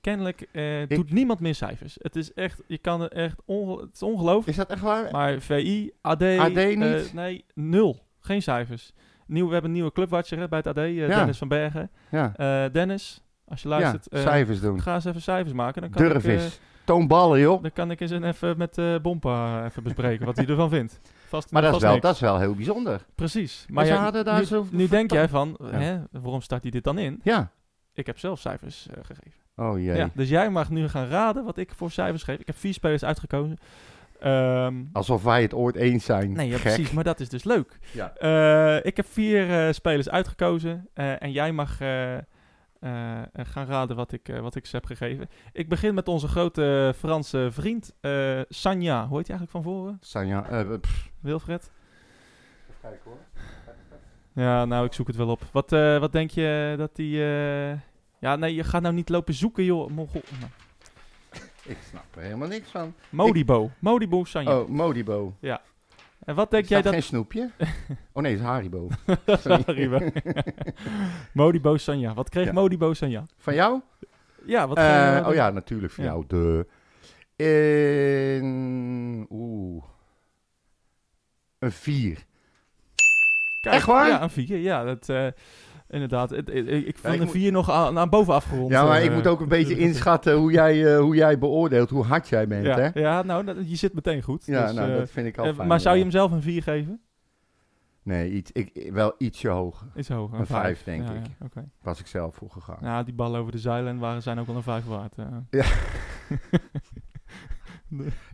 [SPEAKER 2] Kennelijk doet niemand meer cijfers. Het is echt, je kan er echt, onge- het is ongelooflijk.
[SPEAKER 1] Is dat echt waar?
[SPEAKER 2] Maar VI, AD,
[SPEAKER 1] AD niet?
[SPEAKER 2] nee, nul. Geen cijfers. Nieuw, we hebben een nieuwe clubwatcher hè, bij het AD,
[SPEAKER 1] Ja.
[SPEAKER 2] Dennis van Bergen.
[SPEAKER 1] Ja.
[SPEAKER 2] Dennis, als je
[SPEAKER 1] ja,
[SPEAKER 2] luistert, eh,
[SPEAKER 1] cijfers doen.
[SPEAKER 2] ga eens even cijfers maken. Dan kan
[SPEAKER 1] Durf
[SPEAKER 2] ik, eh,
[SPEAKER 1] eens. Toon ballen, joh.
[SPEAKER 2] dan kan ik eens een even met eh Bompa even bespreken wat hij ervan vindt. Vast,
[SPEAKER 1] Maar dat is, wel,
[SPEAKER 2] niks.
[SPEAKER 1] dat is wel heel bijzonder.
[SPEAKER 2] Precies.
[SPEAKER 1] Maar
[SPEAKER 2] ja,
[SPEAKER 1] daar
[SPEAKER 2] nu,
[SPEAKER 1] zo...
[SPEAKER 2] nu denk jij van,
[SPEAKER 1] Ja.
[SPEAKER 2] hè, waarom start hij dit dan in?
[SPEAKER 1] Ja.
[SPEAKER 2] Ik heb zelf cijfers eh, gegeven.
[SPEAKER 1] Oh jee.
[SPEAKER 2] Ja, dus jij mag nu gaan raden wat ik voor cijfers geef. Ik heb vier spelers uitgekozen. Ehm,
[SPEAKER 1] Alsof wij het ooit eens zijn.
[SPEAKER 2] nee, ja, precies, maar dat is dus leuk.
[SPEAKER 1] Ja.
[SPEAKER 2] Eh, ik heb vier eh, spelers uitgekozen eh, en jij mag eh, gaan raden wat ik, eh, wat ik ze heb gegeven. Ik begin met onze grote Franse vriend, eh Sanja. Hoe heet hij eigenlijk van voren?
[SPEAKER 1] Sanja.
[SPEAKER 2] Wilfred?
[SPEAKER 1] Even kijken hoor.
[SPEAKER 2] Ja, nou, ik zoek het wel op. Wat, wat denk je dat die... Ja, nee, je gaat nou niet lopen zoeken, joh. Mongool. Nou,
[SPEAKER 1] Ik snap er helemaal niks van.
[SPEAKER 2] Modibo. Modibo Sanja.
[SPEAKER 1] Oh, Modibo.
[SPEAKER 2] En wat denk jij
[SPEAKER 1] dat
[SPEAKER 2] dat...
[SPEAKER 1] geen snoepje? oh nee, het is Haribo.
[SPEAKER 2] Haribo. Modibo Sanja. Wat kreeg
[SPEAKER 1] Ja.
[SPEAKER 2] Modibo Sanja?
[SPEAKER 1] Van jou?
[SPEAKER 2] Ja, wat...
[SPEAKER 1] Eh, oh ja, natuurlijk van
[SPEAKER 2] Ja.
[SPEAKER 1] jou. De... In... Oeh. Een vier.
[SPEAKER 2] Kijk,
[SPEAKER 1] Echt waar?
[SPEAKER 2] Ja, een 4. Ja, dat, eh, inderdaad. Ik ik vond
[SPEAKER 1] ik moet-
[SPEAKER 2] 4 nog aan, naar boven afgerond.
[SPEAKER 1] Ja, maar
[SPEAKER 2] eh,
[SPEAKER 1] ik moet ook een beetje inschatten hoe jij, eh, hoe jij beoordeelt, hoe hard jij bent,
[SPEAKER 2] ja,
[SPEAKER 1] hè?
[SPEAKER 2] ja, nou, dat- je zit meteen goed.
[SPEAKER 1] Ja,
[SPEAKER 2] dus,
[SPEAKER 1] nou,
[SPEAKER 2] eh,
[SPEAKER 1] dat vind ik al fijn.
[SPEAKER 2] maar zou je
[SPEAKER 1] ja.
[SPEAKER 2] hem zelf een 4 geven?
[SPEAKER 1] Nee, iets, ik, wel ietsje hoger.
[SPEAKER 2] Is hoger.
[SPEAKER 1] Een
[SPEAKER 2] vijf,
[SPEAKER 1] vijf, denk
[SPEAKER 2] Ja,
[SPEAKER 1] ik.
[SPEAKER 2] Ja, oké.
[SPEAKER 1] Was ik zelf voor gegaan.
[SPEAKER 2] Ja, die ballen over de zeilen waren, zijn ook wel een 5 waard.
[SPEAKER 1] Ja.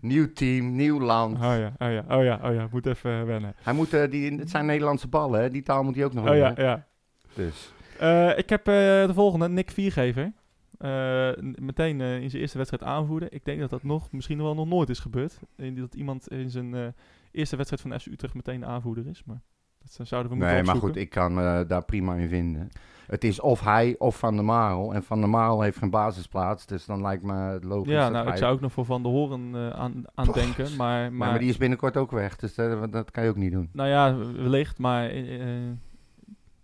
[SPEAKER 1] Nieuw team, nieuw land.
[SPEAKER 2] Oh ja, oh ja, oh ja, oh ja. Moet even wennen.
[SPEAKER 1] Hij moet, die, het zijn Nederlandse ballen, hè? Die taal moet hij ook nog
[SPEAKER 2] Oh ja,
[SPEAKER 1] leren.
[SPEAKER 2] ja.
[SPEAKER 1] Dus.
[SPEAKER 2] Eh, ik heb eh, de volgende, Nick Viergever. Eh, meteen in zijn eerste wedstrijd aanvoerder. Ik denk dat dat nog, misschien wel nog nooit is gebeurd. Dat iemand in zijn eerste wedstrijd van FC Utrecht meteen de aanvoerder is. Maar dat zouden we moeten
[SPEAKER 1] Nee, maar goed, ik kan daar prima in vinden. Het is of hij of Van der Marel. En Van der Marel heeft geen basisplaats, dus dan lijkt me het logisch
[SPEAKER 2] Ja, nou, ik zou ook nog voor Van der Horen eh, aan, aan denken. Maar,
[SPEAKER 1] Maar,
[SPEAKER 2] maar,
[SPEAKER 1] die is binnenkort ook weg, dus dat, dat kan je ook niet doen.
[SPEAKER 2] nou ja, wellicht. Maar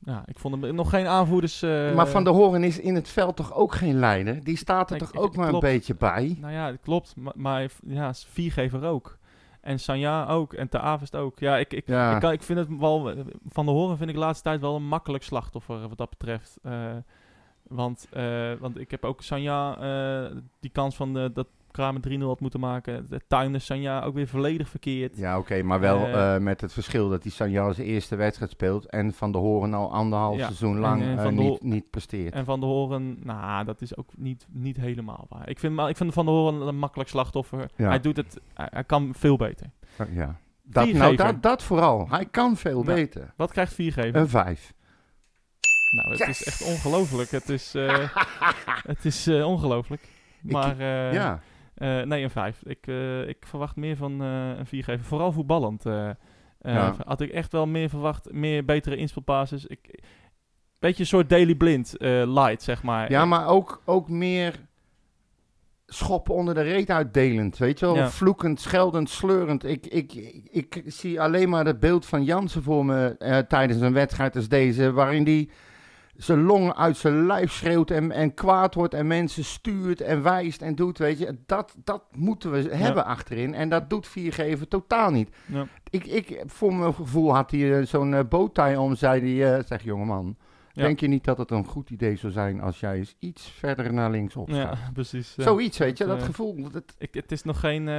[SPEAKER 2] ja, ik vond hem nog geen aanvoerders... eh,
[SPEAKER 1] maar Van der Horen is in het veld toch ook geen leider? Die staat er
[SPEAKER 2] Nee,
[SPEAKER 1] toch
[SPEAKER 2] ik-
[SPEAKER 1] ook maar
[SPEAKER 2] klopt.
[SPEAKER 1] een beetje bij?
[SPEAKER 2] Nou ja, dat klopt. Maar, maar ja, Viergever ook. En Sanja ook. En Te Avest ook. Ja, ik, ik,
[SPEAKER 1] Ja.
[SPEAKER 2] ik, kan- ik vind het wel... Van de Horen vind ik de laatste tijd wel een makkelijk slachtoffer wat dat betreft. Eh, want, eh, want ik heb ook Sanja eh, die kans van de, dat Kramer 3-0 had moeten maken. De tuinen Sanja ook weer volledig verkeerd.
[SPEAKER 1] Ja, oké, maar wel
[SPEAKER 2] Eh,
[SPEAKER 1] eh, met het verschil dat die Sanja zijn eerste wedstrijd speelt en Van der Horen al anderhalf
[SPEAKER 2] Ja,
[SPEAKER 1] seizoen
[SPEAKER 2] en,
[SPEAKER 1] lang
[SPEAKER 2] eh,
[SPEAKER 1] niet, niet presteert.
[SPEAKER 2] En Van de Horen, nou, dat is ook niet, niet helemaal waar. Ik vind, maar ik vind Van de Horen een makkelijk slachtoffer.
[SPEAKER 1] Ja.
[SPEAKER 2] Hij doet het, hij, hij kan veel beter.
[SPEAKER 1] ja. Dat, nou, dat, dat vooral. Hij kan veel
[SPEAKER 2] Nou,
[SPEAKER 1] beter.
[SPEAKER 2] Wat krijgt Viergever?
[SPEAKER 1] Een vijf.
[SPEAKER 2] Nou, het is echt ongelooflijk. Het is, eh, het is eh, ongelooflijk. Maar
[SPEAKER 1] ja.
[SPEAKER 2] Eh, nee, een 5. Ik, eh, ik verwacht meer van eh, een 4 geven. Vooral voetballend.
[SPEAKER 1] Ja.
[SPEAKER 2] Had ik echt wel meer verwacht. Meer betere inspelpases. Ik, beetje een soort Daily Blind light, zeg maar.
[SPEAKER 1] ja, maar ook, ook meer schoppen onder de reet uitdelend. Weet je wel?
[SPEAKER 2] Ja.
[SPEAKER 1] Vloekend, scheldend, sleurend. Ik, ik, ik, ik zie alleen maar het beeld van Jansen voor me tijdens een wedstrijd als deze. Waarin die zijn longen uit zijn lijf schreeuwt en, en kwaad wordt en mensen stuurt en wijst en doet, weet je. Dat, dat moeten we hebben achterin en dat doet Viergever totaal niet.
[SPEAKER 2] Ja.
[SPEAKER 1] Ik, ik, voor mijn gevoel had hij eh, zo'n eh, bowtie om, zei hij, eh, zeg jongeman,
[SPEAKER 2] Ja.
[SPEAKER 1] denk je niet dat het een goed idee zou zijn als jij eens iets verder naar links op
[SPEAKER 2] Ja, precies.
[SPEAKER 1] Zoiets, weet je,
[SPEAKER 2] Dat,
[SPEAKER 1] gevoel. Dat,
[SPEAKER 2] Ik, het is nog geen... eh,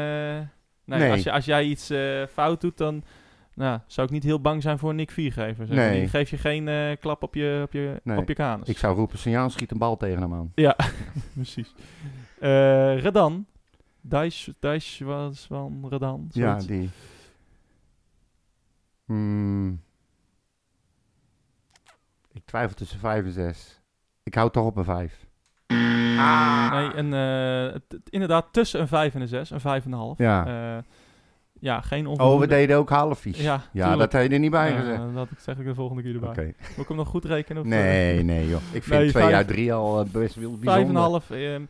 [SPEAKER 2] nee,
[SPEAKER 1] Nee.
[SPEAKER 2] Als, je, als jij iets fout doet, dan nou, zou ik niet heel bang zijn voor een Nick 4 geven. Zeg.
[SPEAKER 1] Nee.
[SPEAKER 2] Die geef je geen eh, klap op je, op je,
[SPEAKER 1] Nee.
[SPEAKER 2] op je kanus.
[SPEAKER 1] ik zou roepen, signaal, schiet een bal tegen hem aan.
[SPEAKER 2] Ja, precies. Eh, Redan. Dijs, Dijs was van Redan.
[SPEAKER 1] Ja, die. Hmm. Ik twijfel tussen 5 en 6. Ik hou toch op een 5.
[SPEAKER 2] Nee, een, eh, inderdaad tussen een 5 en een 6. Een 5,5.
[SPEAKER 1] Ja.
[SPEAKER 2] Eh, ja, geen
[SPEAKER 1] Oh, we
[SPEAKER 2] onvoldoende.
[SPEAKER 1] deden ook halfjes.
[SPEAKER 2] Ja,
[SPEAKER 1] ja dat heb je er niet bij gezegd.
[SPEAKER 2] dat zeg ik de volgende keer erbij.
[SPEAKER 1] Oké.
[SPEAKER 2] Moet ik hem nog goed rekenen? Of,
[SPEAKER 1] Nee, nee joh. Ik vind
[SPEAKER 2] Nee,
[SPEAKER 1] twee
[SPEAKER 2] vijf-
[SPEAKER 1] uit drie al eh, best wel bijzonder.
[SPEAKER 2] Vijf en een half. ehm,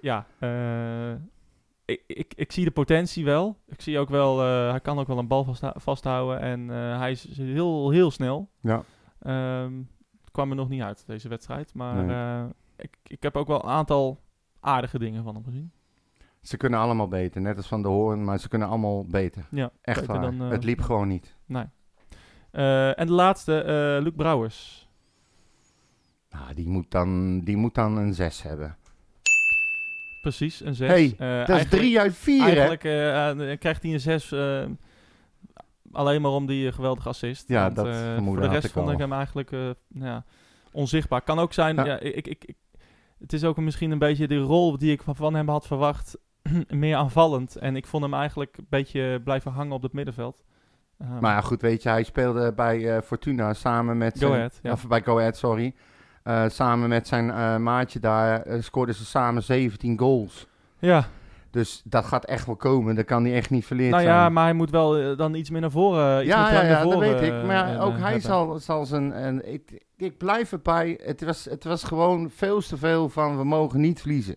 [SPEAKER 2] ja, eh, ik, ik, ik zie de potentie wel. Ik zie ook wel, eh, hij kan ook wel een bal vasthou- vasthouden. En eh, hij is heel, heel snel.
[SPEAKER 1] Ja.
[SPEAKER 2] Ehm, het kwam er nog niet uit, deze wedstrijd. Maar
[SPEAKER 1] Nee.
[SPEAKER 2] eh, ik, ik heb ook wel een aantal aardige dingen van hem gezien.
[SPEAKER 1] Ze kunnen allemaal beter, net als Van de Hoorn, maar ze kunnen allemaal beter.
[SPEAKER 2] Ja,
[SPEAKER 1] Echt
[SPEAKER 2] beter
[SPEAKER 1] waar.
[SPEAKER 2] dan, eh,
[SPEAKER 1] het liep gewoon niet.
[SPEAKER 2] Nee. Eh, en de laatste, eh Luc Brouwers.
[SPEAKER 1] Nou, die moet dan, die moet dan een 6 hebben.
[SPEAKER 2] Precies, een 6.
[SPEAKER 1] Hey, Dat is 3 uit 4 hè?
[SPEAKER 2] Eigenlijk krijgt hij een 6 alleen maar om die geweldige assist.
[SPEAKER 1] Ja,
[SPEAKER 2] Want,
[SPEAKER 1] dat
[SPEAKER 2] Voor de rest
[SPEAKER 1] ik
[SPEAKER 2] vond
[SPEAKER 1] al.
[SPEAKER 2] ik hem eigenlijk nou ja, onzichtbaar. Kan ook zijn,
[SPEAKER 1] Ja.
[SPEAKER 2] ja. ik, ik, ik, het is ook misschien een beetje de rol die ik van hem had verwacht. meer aanvallend. En ik vond hem eigenlijk een beetje blijven hangen op het middenveld. Eh,
[SPEAKER 1] Maar ja, goed, weet je, hij speelde bij eh, Fortuna samen met
[SPEAKER 2] Go ahead, ja.
[SPEAKER 1] Of bij Go Ahead, sorry. Eh, samen met zijn eh, maatje daar scoorden ze samen 17 goals.
[SPEAKER 2] ja,
[SPEAKER 1] Dus dat gaat echt wel komen. Dat kan hij echt niet verleerd
[SPEAKER 2] nou
[SPEAKER 1] zijn.
[SPEAKER 2] ja, maar hij moet wel dan iets meer naar voren. Iets
[SPEAKER 1] ja, ja, ja, dat weet ik. Maar ook hij
[SPEAKER 2] hebben.
[SPEAKER 1] zal, zal zijn... En ik, ik blijf erbij. Het was, het was gewoon veel te veel van we mogen niet verliezen.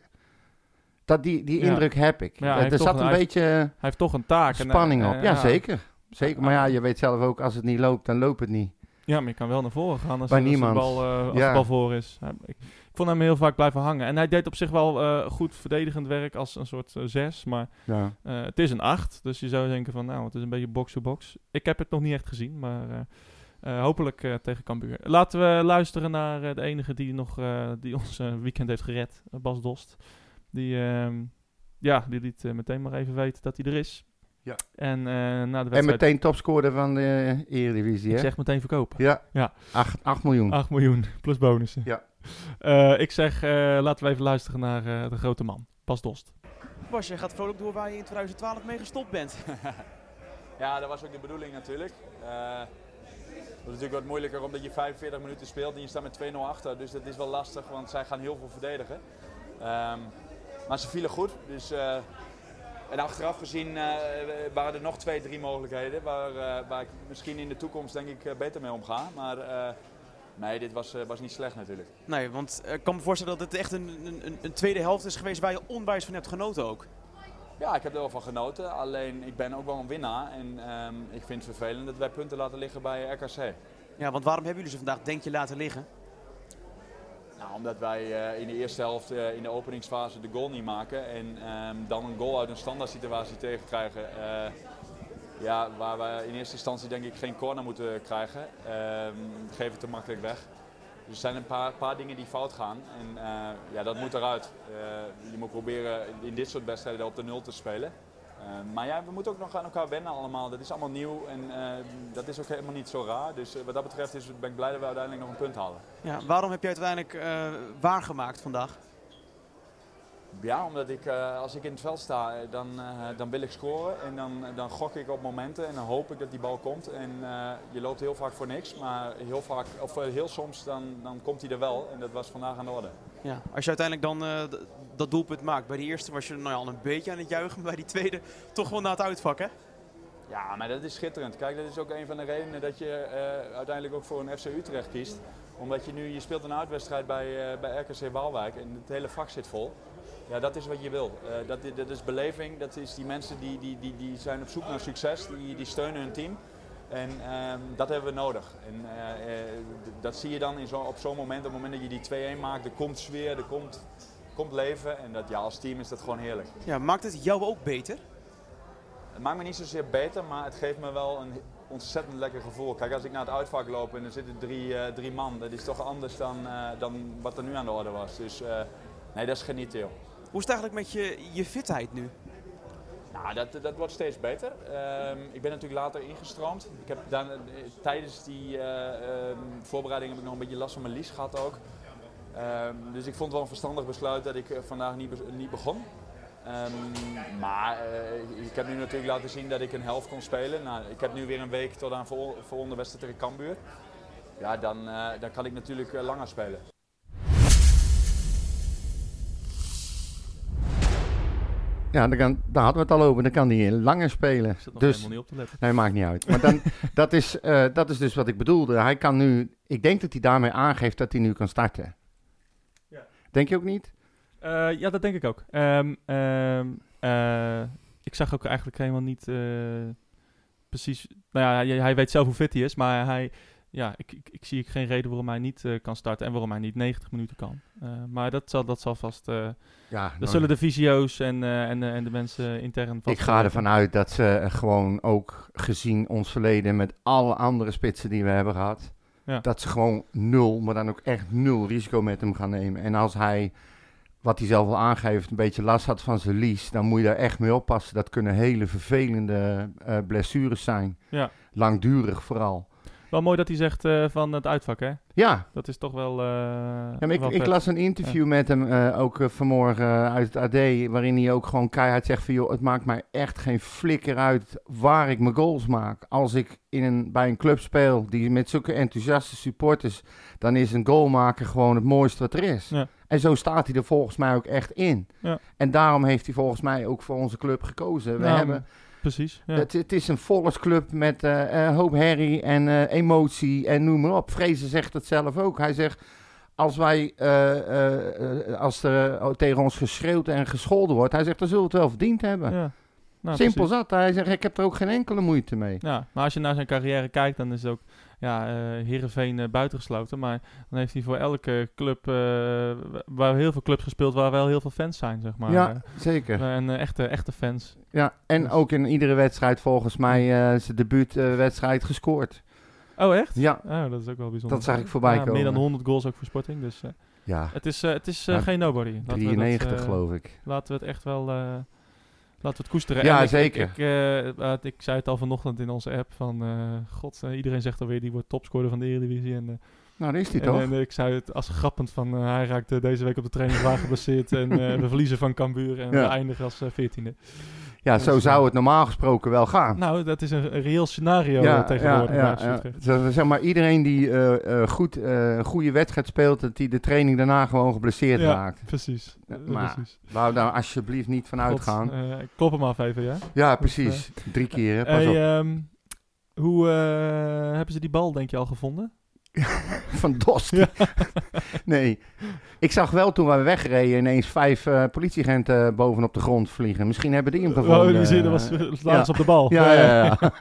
[SPEAKER 1] Dat, die die indruk heb ik.
[SPEAKER 2] Ja,
[SPEAKER 1] er
[SPEAKER 2] hij heeft toch
[SPEAKER 1] zat
[SPEAKER 2] een-
[SPEAKER 1] beetje
[SPEAKER 2] Hij heeft toch een taak. en, eh,
[SPEAKER 1] spanning
[SPEAKER 2] eh,
[SPEAKER 1] op. Ja, zeker. zeker. Maar ja, je weet zelf ook, als het niet loopt, dan loopt het niet.
[SPEAKER 2] Ja, maar je kan wel naar voren gaan als,
[SPEAKER 1] Bij
[SPEAKER 2] als de bal, eh, als
[SPEAKER 1] Ja.
[SPEAKER 2] de bal voor is. Hij- ik, ik vond hem heel vaak blijven hangen. En hij deed op zich wel eh, goed verdedigend werk als een soort eh, zes. Maar
[SPEAKER 1] Ja.
[SPEAKER 2] eh, het is een acht. Dus je zou denken van, nou, het is een beetje box-to-box. Ik heb het nog niet echt gezien, maar eh, eh, hopelijk eh, tegen Cambuur. Laten we luisteren naar eh, de enige die, nog, eh, die ons eh, weekend heeft gered. eh, Bas Dost. Die, ehm, ja, die liet eh, meteen maar even weten dat hij er is.
[SPEAKER 1] Ja.
[SPEAKER 2] En eh, na de
[SPEAKER 1] En
[SPEAKER 2] wedstrijd...
[SPEAKER 1] meteen topscorer van de Eredivisie,
[SPEAKER 2] ik
[SPEAKER 1] hè?
[SPEAKER 2] zeg meteen verkopen.
[SPEAKER 1] Ja.
[SPEAKER 2] Ja.
[SPEAKER 1] 8, 8 miljoen.
[SPEAKER 2] 8 miljoen plus bonussen.
[SPEAKER 1] Ja.
[SPEAKER 2] Eh, ik zeg, eh, laten we even luisteren naar eh, de grote man, Bas Dost.
[SPEAKER 6] Bas, je gaat vrolijk door waar je in 2012 mee gestopt bent.
[SPEAKER 7] Ja, dat was ook de bedoeling natuurlijk. Eh, het is natuurlijk wat moeilijker omdat je 45 minuten speelt en je staat met 2-0 achter. Dus dat is wel lastig, want zij gaan heel veel verdedigen. Ehm, maar ze vielen goed. Dus, eh, en achteraf gezien eh, waren er nog twee, drie mogelijkheden waar, eh, waar ik misschien in de toekomst denk ik beter mee omga. Maar nee, dit was, was niet slecht natuurlijk.
[SPEAKER 6] Nee, want ik kan me voorstellen dat het echt een, een, een tweede helft is geweest waar je onwijs van hebt genoten ook.
[SPEAKER 7] Ja, ik heb er wel van genoten. Alleen ik ben ook wel een winnaar. En ehm, ik vind het vervelend dat wij punten laten liggen bij RKC.
[SPEAKER 6] Ja, want waarom hebben jullie ze vandaag denk je laten liggen?
[SPEAKER 7] Nou, omdat wij eh, in de eerste helft eh, in de openingsfase de goal niet maken en ehm, dan een goal uit een standaard situatie tegenkrijgen. eh ja, waar we in eerste instantie denk ik geen corner moeten krijgen. Ehm geven het te makkelijk weg. Dus er zijn een paar, paar dingen die fout gaan en ja, dat moet eruit. Je moet proberen in dit soort wedstrijden op de nul te spelen. Eh, maar ja, we moeten ook nog aan elkaar wennen allemaal. Dat is allemaal nieuw en eh, dat is ook helemaal niet zo raar. Dus eh, wat dat betreft is, ben ik blij dat we uiteindelijk nog een punt halen.
[SPEAKER 6] Ja, waarom heb je uiteindelijk waargemaakt vandaag?
[SPEAKER 7] Ja, omdat ik, als ik in het veld sta, dan, dan wil ik scoren. En dan, dan gok ik op momenten en dan hoop ik dat die bal komt. En je loopt heel vaak voor niks, maar heel, vaak, of, heel soms dan, dan komt hij er wel. En dat was vandaag aan de orde.
[SPEAKER 6] Ja, als je uiteindelijk dan eh, dat doelpunt maakt. Bij die eerste was je nou ja, al een beetje aan het juichen, maar bij die tweede toch wel naar het uitvak, hè?
[SPEAKER 7] Ja, maar dat is schitterend. Kijk, dat is ook een van de redenen dat je eh, uiteindelijk ook voor een FC Utrecht kiest. Omdat je nu, je speelt een uitwedstrijd bij, eh, bij RKC Waalwijk en het hele vak zit vol. Ja, dat is wat je wil. Dat, dat is beleving, dat is die mensen die, die, die, die zijn op zoek naar succes, die, die steunen hun team. En ehm, dat hebben we nodig. En eh, eh, dat zie je dan in zo, op zo'n moment, op het moment dat je die 2-1 maakt, er komt sfeer, er komt, komt leven. En dat, ja, als team is dat gewoon heerlijk.
[SPEAKER 6] Ja, maakt het jou ook beter?
[SPEAKER 7] Het maakt me niet zozeer beter, maar het geeft me wel een ontzettend lekker gevoel. Kijk, als ik naar het uitvak loop en er zitten drie, eh, drie man, dat is toch anders dan, dan wat er nu aan de orde was. Dus nee, dat is genieten joh.
[SPEAKER 6] Hoe is het eigenlijk met je, je fitheid nu?
[SPEAKER 7] Nou, dat, dat wordt steeds beter. Ehm, ik ben natuurlijk later ingestroomd. Ik heb dan, eh, tijdens die ehm, voorbereiding heb ik nog een beetje last van mijn lies gehad ook. Ehm, dus ik vond wel een verstandig besluit dat ik eh, vandaag niet, niet begon. Maar ik heb nu natuurlijk laten zien dat ik een helft kon spelen. Nou, ik heb nu weer een week tot aan vol- volgende wedstrijd tegen Cambuur. Ja, dan, dan kan ik natuurlijk langer spelen.
[SPEAKER 1] Ja, dan kan, daar hadden we het al over. Dan kan hij langer spelen.
[SPEAKER 2] Ik zat nog
[SPEAKER 1] Dus,
[SPEAKER 2] helemaal niet op te letten.
[SPEAKER 1] nee, maakt niet uit. Maar dan, dat, is, eh, dat is dus wat ik bedoelde. Hij kan nu, ik denk dat hij daarmee aangeeft dat hij nu kan starten.
[SPEAKER 2] Ja.
[SPEAKER 1] Denk je ook niet?
[SPEAKER 2] Eh, ja, dat denk ik ook. Ehm, ehm, eh, ik zag ook eigenlijk helemaal niet precies... Nou ja, hij, hij weet zelf hoe fit hij is, maar hij... Ja, ik, ik, ik zie geen reden waarom hij niet eh, kan starten en waarom hij niet 90 minuten kan. Eh, maar dat zal, dat zal vast... eh
[SPEAKER 1] Ja,
[SPEAKER 2] dat zullen de visio's en, en, en de mensen intern vast
[SPEAKER 1] ik ga ervan uit dat ze gewoon ook gezien ons verleden met alle andere spitsen die we hebben gehad,
[SPEAKER 2] Ja.
[SPEAKER 1] dat ze gewoon nul, maar dan ook echt nul risico met hem gaan nemen. En als hij, wat hij zelf al aangeeft, een beetje last had van zijn lies, dan moet je daar echt mee oppassen. Dat kunnen hele vervelende blessures zijn.
[SPEAKER 2] Ja.
[SPEAKER 1] Langdurig vooral.
[SPEAKER 2] Wel mooi dat hij zegt eh, van het uitvak, hè?
[SPEAKER 1] Ja,
[SPEAKER 2] Dat is toch wel... eh,
[SPEAKER 1] Ja, ik,
[SPEAKER 2] wel
[SPEAKER 1] ik las een interview met hem eh, ook vanmorgen uit het AD, waarin hij ook gewoon keihard zegt van, joh, het maakt mij echt geen flikker uit waar ik mijn goals maak. Als ik in een, bij een club speel die met zulke enthousiaste supporters, dan is een goal maken gewoon het mooiste wat er is.
[SPEAKER 2] Ja.
[SPEAKER 1] En zo staat hij er volgens mij ook echt in.
[SPEAKER 2] Ja.
[SPEAKER 1] En daarom heeft hij volgens mij ook voor onze club gekozen. We
[SPEAKER 2] Nou,
[SPEAKER 1] hebben,
[SPEAKER 2] Precies, ja.
[SPEAKER 1] het, het is een volksclub met eh, hoop herrie en eh, emotie en noem maar op. Vrezen zegt het zelf ook. Hij zegt, als wij, eh, als er eh, tegen ons geschreeuwd en gescholden wordt, hij zegt, dan zullen we het wel verdiend hebben.
[SPEAKER 2] ja. Nou,
[SPEAKER 1] Simpel
[SPEAKER 2] precies.
[SPEAKER 1] zat. Hij zegt, ik heb er ook geen enkele moeite mee.
[SPEAKER 2] Ja, maar als je naar zijn carrière kijkt, dan is het ook ja, eh Heerenveen eh, buitengesloten. Maar dan heeft hij voor elke club, eh, waar heel veel clubs gespeeld, waar wel heel veel fans zijn, zeg maar.
[SPEAKER 1] ja,
[SPEAKER 2] Eh,
[SPEAKER 1] zeker.
[SPEAKER 2] en eh, echte, echte fans.
[SPEAKER 1] Ja, en
[SPEAKER 2] Dus-
[SPEAKER 1] ook in iedere wedstrijd volgens mij eh, zijn debuutwedstrijd gescoord.
[SPEAKER 2] Oh, echt?
[SPEAKER 1] Ja,
[SPEAKER 2] Oh, dat is ook wel bijzonder.
[SPEAKER 1] Dat zag ik voorbij
[SPEAKER 2] Ja, Meer dan
[SPEAKER 1] komen.
[SPEAKER 2] 100 goals ook voor Sporting. Dus eh,
[SPEAKER 1] ja.
[SPEAKER 2] het is, eh, het is eh,
[SPEAKER 1] Ja,
[SPEAKER 2] geen nobody. Laten we dat,
[SPEAKER 1] 93
[SPEAKER 2] eh,
[SPEAKER 1] geloof ik.
[SPEAKER 2] Laten we het echt wel... laten we het koesteren.
[SPEAKER 1] Ja,
[SPEAKER 2] ik-
[SPEAKER 1] zeker.
[SPEAKER 2] Ik, ik, eh, ik zei het al vanochtend in onze app van... eh, God, eh, iedereen zegt alweer die wordt topscorer van de Eredivisie. En,
[SPEAKER 1] Nou, daar is hij
[SPEAKER 2] En,
[SPEAKER 1] toch?
[SPEAKER 2] en ik zei het als grappend van hij raakte deze week op de training zwaar geblesseerd en we verliezen van Cambuur en
[SPEAKER 1] Ja.
[SPEAKER 2] we eindigen als veertiende.
[SPEAKER 1] Ja, zo
[SPEAKER 2] dus,
[SPEAKER 1] zou het normaal gesproken wel gaan.
[SPEAKER 2] Nou, dat is een, een reëel scenario eh, tegenwoordig. FC Utrecht.
[SPEAKER 1] Zeg- maar, iedereen die eh, eh, goed, eh, een goede wedstrijd speelt, dat die de training daarna gewoon geblesseerd
[SPEAKER 2] Ja.
[SPEAKER 1] raakt.
[SPEAKER 2] Precies.
[SPEAKER 1] Ja, maar
[SPEAKER 2] precies.
[SPEAKER 1] Daar alsjeblieft niet van
[SPEAKER 2] God,
[SPEAKER 1] uitgaan.
[SPEAKER 2] eh, ik klop hem af even, ja.
[SPEAKER 1] ja, precies. Drie keer, hè? pas
[SPEAKER 2] Hey,
[SPEAKER 1] op.
[SPEAKER 2] ehm, hoe eh, hebben ze die bal, denk je, al gevonden?
[SPEAKER 1] Van Dost.
[SPEAKER 2] Ja.
[SPEAKER 1] nee. Ik zag wel toen we wegreden ineens vijf eh, politieagenten bovenop de grond vliegen. Misschien hebben die hem gevonden.
[SPEAKER 2] Oh, die zin, dat was
[SPEAKER 1] Eh,
[SPEAKER 2] laatst op de bal.
[SPEAKER 1] Ja, ja, ja.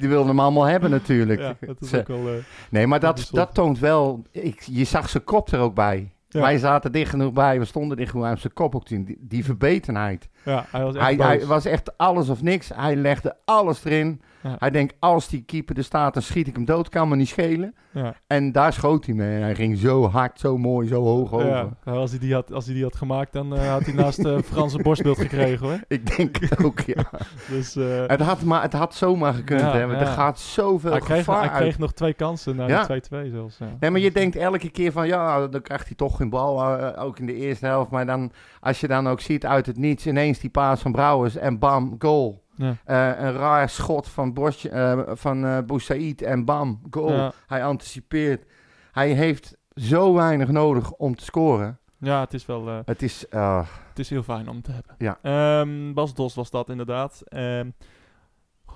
[SPEAKER 1] die wilden hem allemaal hebben natuurlijk.
[SPEAKER 2] Ja, dat is ook wel... eh,
[SPEAKER 1] Nee, maar dat, dat toont wel... Ik, je zag zijn kop er ook bij. Wij zaten dicht genoeg bij, we stonden dicht genoeg aan zijn kop ook. Die, die verbetenheid.
[SPEAKER 2] Ja, hij was echt
[SPEAKER 1] Hij, was echt alles of niks. Hij legde alles erin.
[SPEAKER 2] Ja.
[SPEAKER 1] Hij denkt, als die keeper er staat, dan schiet ik hem dood. Kan me niet schelen.
[SPEAKER 2] ja.
[SPEAKER 1] En daar schoot hij mee. En hij ging zo hard, zo mooi, zo hoog over.
[SPEAKER 2] Ja, als, hij die had, als hij die had gemaakt, dan eh, had hij naast eh Franse borstbeeld gekregen hoor.
[SPEAKER 1] Ik denk het ook, ja.
[SPEAKER 2] Dus eh,
[SPEAKER 1] Het had, maar, het had zomaar gekund, hè. Want er gaat zoveel
[SPEAKER 2] hij, kreeg,
[SPEAKER 1] gevaar
[SPEAKER 2] hij
[SPEAKER 1] uit.
[SPEAKER 2] kreeg nog twee kansen naar
[SPEAKER 1] Ja.
[SPEAKER 2] de 2-2 zelfs. Ja.
[SPEAKER 1] Nee, maar je denkt elke keer van, ja, dan krijgt hij toch geen bal, ook in de eerste helft. Maar dan, als je dan ook ziet uit het niets, ineens die paas van Brouwers en bam, goal.
[SPEAKER 2] Ja.
[SPEAKER 1] Eh, een raar schot van, Bosje, eh, van eh Boussaïd en bam, goal.
[SPEAKER 2] Ja.
[SPEAKER 1] Hij anticipeert. Hij heeft zo weinig nodig om te scoren.
[SPEAKER 2] ja, het is wel
[SPEAKER 1] Het is, eh,
[SPEAKER 2] het is heel fijn om te hebben.
[SPEAKER 1] Ja.
[SPEAKER 2] Ehm, Bas Dos was dat inderdaad. Ehm,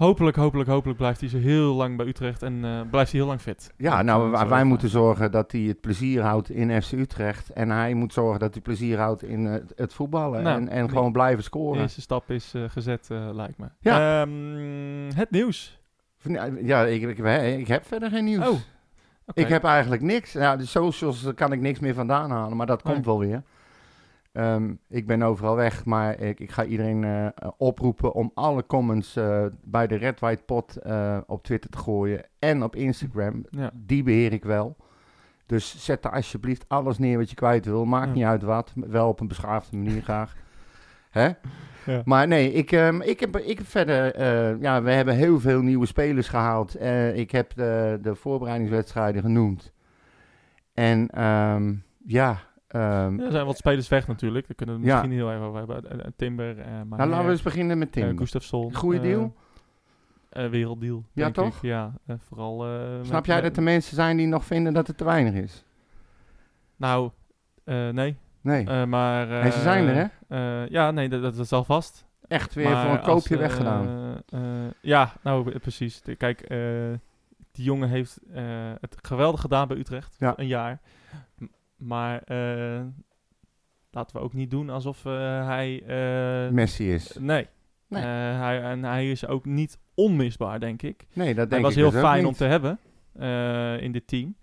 [SPEAKER 2] hopelijk, hopelijk, hopelijk blijft hij zo heel lang bij Utrecht en eh, blijft hij heel lang fit.
[SPEAKER 1] ja, nou, wij, moeten zorgen dat hij het plezier houdt in FC Utrecht. En hij moet zorgen dat hij plezier houdt in eh, het, voetballen.
[SPEAKER 2] Nou,
[SPEAKER 1] en en
[SPEAKER 2] die-
[SPEAKER 1] gewoon blijven
[SPEAKER 2] De
[SPEAKER 1] scoren.
[SPEAKER 2] eerste stap is eh, gezet, lijkt me.
[SPEAKER 1] Ja.
[SPEAKER 2] Ehm, het nieuws.
[SPEAKER 1] Ja, ik, ik, ik heb verder geen nieuws.
[SPEAKER 2] Oh.
[SPEAKER 1] Ik heb eigenlijk niks. Ja, de socials kan ik niks meer vandaan halen, maar dat komt wel weer. Ehm, ik ben overal weg, maar ik, ik ga iedereen eh, oproepen om alle comments eh, bij de Red White Pot eh, op Twitter te gooien en op Instagram.
[SPEAKER 2] Ja.
[SPEAKER 1] Die beheer ik wel. Dus zet daar alsjeblieft alles neer wat je kwijt wil. Maakt
[SPEAKER 2] Ja.
[SPEAKER 1] niet uit wat. Wel op een beschaafde manier graag. Hè?
[SPEAKER 2] Ja.
[SPEAKER 1] Maar nee, ik, ehm, ik, heb, ik heb verder... ja, we hebben heel veel nieuwe spelers gehaald. Eh, ik heb de, de voorbereidingswedstrijden genoemd. En ehm, ja... ehm,
[SPEAKER 2] er zijn wat spelers weg natuurlijk. Daar kunnen we
[SPEAKER 1] Ja.
[SPEAKER 2] misschien heel even over hebben. Eh, eh, Timber, maar
[SPEAKER 1] nou, laten we eens beginnen met Tim.
[SPEAKER 2] Gustafsson.
[SPEAKER 1] Goeie deal?
[SPEAKER 2] werelddeal.
[SPEAKER 1] Ja, toch?
[SPEAKER 2] Ik. Ja, vooral...
[SPEAKER 1] Snap
[SPEAKER 2] met-
[SPEAKER 1] jij dat er mensen zijn die nog vinden dat het te weinig is?
[SPEAKER 2] Nou, nee.
[SPEAKER 1] Nee.
[SPEAKER 2] Maar,
[SPEAKER 1] en ze zijn er, hè?
[SPEAKER 2] ja, nee, dat, dat is al vast.
[SPEAKER 1] Echt weer
[SPEAKER 2] Maar
[SPEAKER 1] voor een
[SPEAKER 2] als,
[SPEAKER 1] koopje
[SPEAKER 2] eh,
[SPEAKER 1] weggedaan.
[SPEAKER 2] ja, nou, precies. Kijk, die jongen heeft het geweldig gedaan bij Utrecht.
[SPEAKER 1] Ja.
[SPEAKER 2] Een jaar. Maar eh, laten we ook niet doen alsof eh, hij... eh,
[SPEAKER 1] Messi is.
[SPEAKER 2] nee.
[SPEAKER 1] Nee.
[SPEAKER 2] Eh, hij, en hij is ook niet onmisbaar, denk ik.
[SPEAKER 1] Nee, dat denk
[SPEAKER 2] Hij was
[SPEAKER 1] ik
[SPEAKER 2] heel
[SPEAKER 1] dus
[SPEAKER 2] fijn om te hebben eh, in dit team.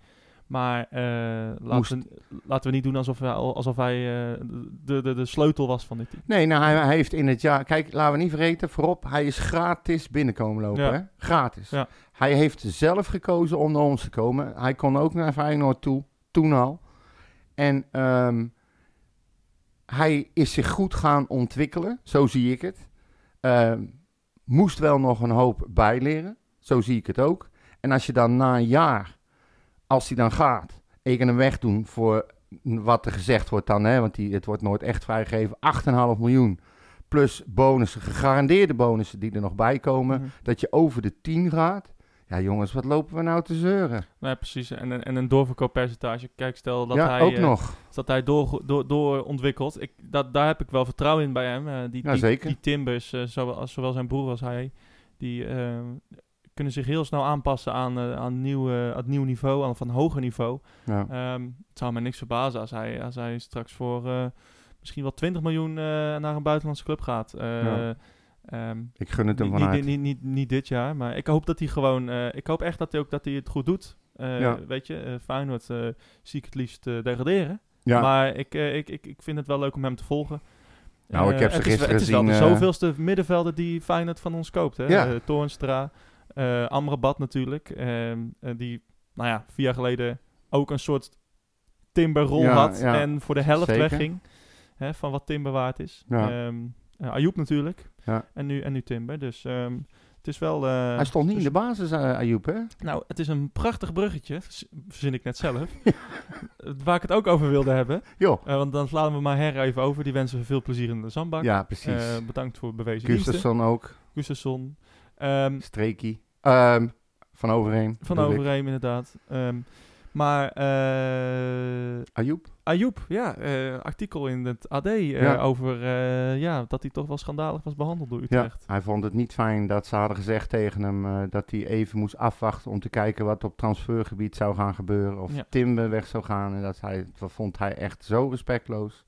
[SPEAKER 2] Maar eh, laten, we, laten we niet doen alsof, hij- alsof hij eh, de, de, de sleutel was van dit team.
[SPEAKER 1] Nee, nou, hij, hij heeft in het jaar... Kijk, laten we niet vergeten, voorop, hij is gratis binnenkomen lopen,
[SPEAKER 2] Ja.
[SPEAKER 1] hè? Gratis.
[SPEAKER 2] Ja.
[SPEAKER 1] Hij heeft zelf gekozen om naar ons te komen. Hij kon ook naar Feyenoord toe, toen al. En ehm, hij is zich goed gaan ontwikkelen, zo zie ik het. Ehm, moest wel nog een hoop bijleren, zo zie ik het ook. En als je dan na een jaar, als hij dan gaat, kan hem wegdoen voor wat er gezegd wordt dan, hè, want die, het wordt nooit echt vrijgegeven, 8,5 miljoen. Plus bonussen, gegarandeerde bonussen die er nog bij komen.
[SPEAKER 2] Mhm.
[SPEAKER 1] Dat je over de 10 gaat. Ja, jongens, wat lopen we nou te zeuren?
[SPEAKER 2] Nee, precies. En, een- en een doorverkooppercentage. Kijk, stel dat
[SPEAKER 1] ja,
[SPEAKER 2] hij,
[SPEAKER 1] ook
[SPEAKER 2] eh,
[SPEAKER 1] nog.
[SPEAKER 2] dat hij door, door, door ontwikkelt. Ik, dat, daar heb ik wel vertrouwen in bij hem. Eh, die,
[SPEAKER 1] Ja,
[SPEAKER 2] die,
[SPEAKER 1] zeker.
[SPEAKER 2] die Timbers, eh, zowel, zowel zijn broer als hij, die kunnen zich heel snel aanpassen aan, aan, nieuw, eh, aan het nieuw niveau, aan van hoger niveau.
[SPEAKER 1] Ja.
[SPEAKER 2] Ehm, het zou mij niks verbazen als hij, als hij straks voor misschien wel 20 miljoen naar een buitenlandse club gaat.
[SPEAKER 1] Ja.
[SPEAKER 2] Ehm,
[SPEAKER 1] Ik gun het hem
[SPEAKER 2] niet,
[SPEAKER 1] vanuit.
[SPEAKER 2] niet, niet, niet, dit jaar, maar ik hoop dat hij gewoon... eh, ik hoop echt dat hij ook dat hij het goed doet.
[SPEAKER 1] Ja.
[SPEAKER 2] Weet je, eh Feyenoord eh, zie ik het liefst degraderen.
[SPEAKER 1] ja,
[SPEAKER 2] Maar ik, ik, ik, ik vind het wel leuk om hem te volgen.
[SPEAKER 1] Nou, ik heb ze
[SPEAKER 2] is,
[SPEAKER 1] gisteren
[SPEAKER 2] Het is wel de
[SPEAKER 1] gezien,
[SPEAKER 2] zoveelste middenvelder die Feyenoord van ons koopt. Hè?
[SPEAKER 1] Ja.
[SPEAKER 2] Toornstra, Amrabat natuurlijk. ehm, eh, die, nou ja, vier jaar geleden ook een soort timberrol
[SPEAKER 1] Ja,
[SPEAKER 2] had. en voor de helft
[SPEAKER 1] zeker.
[SPEAKER 2] wegging. Hè, van wat timber waard is.
[SPEAKER 1] Ja.
[SPEAKER 2] Ehm eh, Ayoub natuurlijk.
[SPEAKER 1] Ja.
[SPEAKER 2] En, nu, en nu timber. Dus ehm, het is wel... eh,
[SPEAKER 1] hij stond niet in
[SPEAKER 2] dus-
[SPEAKER 1] de basis, eh Ayoub, hè?
[SPEAKER 2] nou, het is een prachtig bruggetje, verzin ik net zelf, waar ik het ook over wilde hebben.
[SPEAKER 1] Joh.
[SPEAKER 2] Eh, want dan slaan we maar her even over. Die wensen we veel plezier in de zandbak.
[SPEAKER 1] Ja, precies.
[SPEAKER 2] Bedankt voor bewezen.
[SPEAKER 1] Gustafsson ook.
[SPEAKER 2] Gustafsson. Ehm,
[SPEAKER 1] Streekie. Ehm, van Overheen.
[SPEAKER 2] van
[SPEAKER 1] ik.
[SPEAKER 2] Overheem inderdaad. Ehm, maar eh
[SPEAKER 1] Ayoub.
[SPEAKER 2] Ayoub, ja, eh, artikel in het AD eh,
[SPEAKER 1] Ja.
[SPEAKER 2] over ja, dat hij toch wel schandalig was behandeld door
[SPEAKER 1] Ja,
[SPEAKER 2] Utrecht.
[SPEAKER 1] hij vond het niet fijn dat ze hadden gezegd tegen hem dat hij even moest afwachten om te kijken wat op transfergebied zou gaan gebeuren. Of
[SPEAKER 2] Ja.
[SPEAKER 1] Timber weg zou gaan. En dat, hij, dat vond hij echt zo respectloos.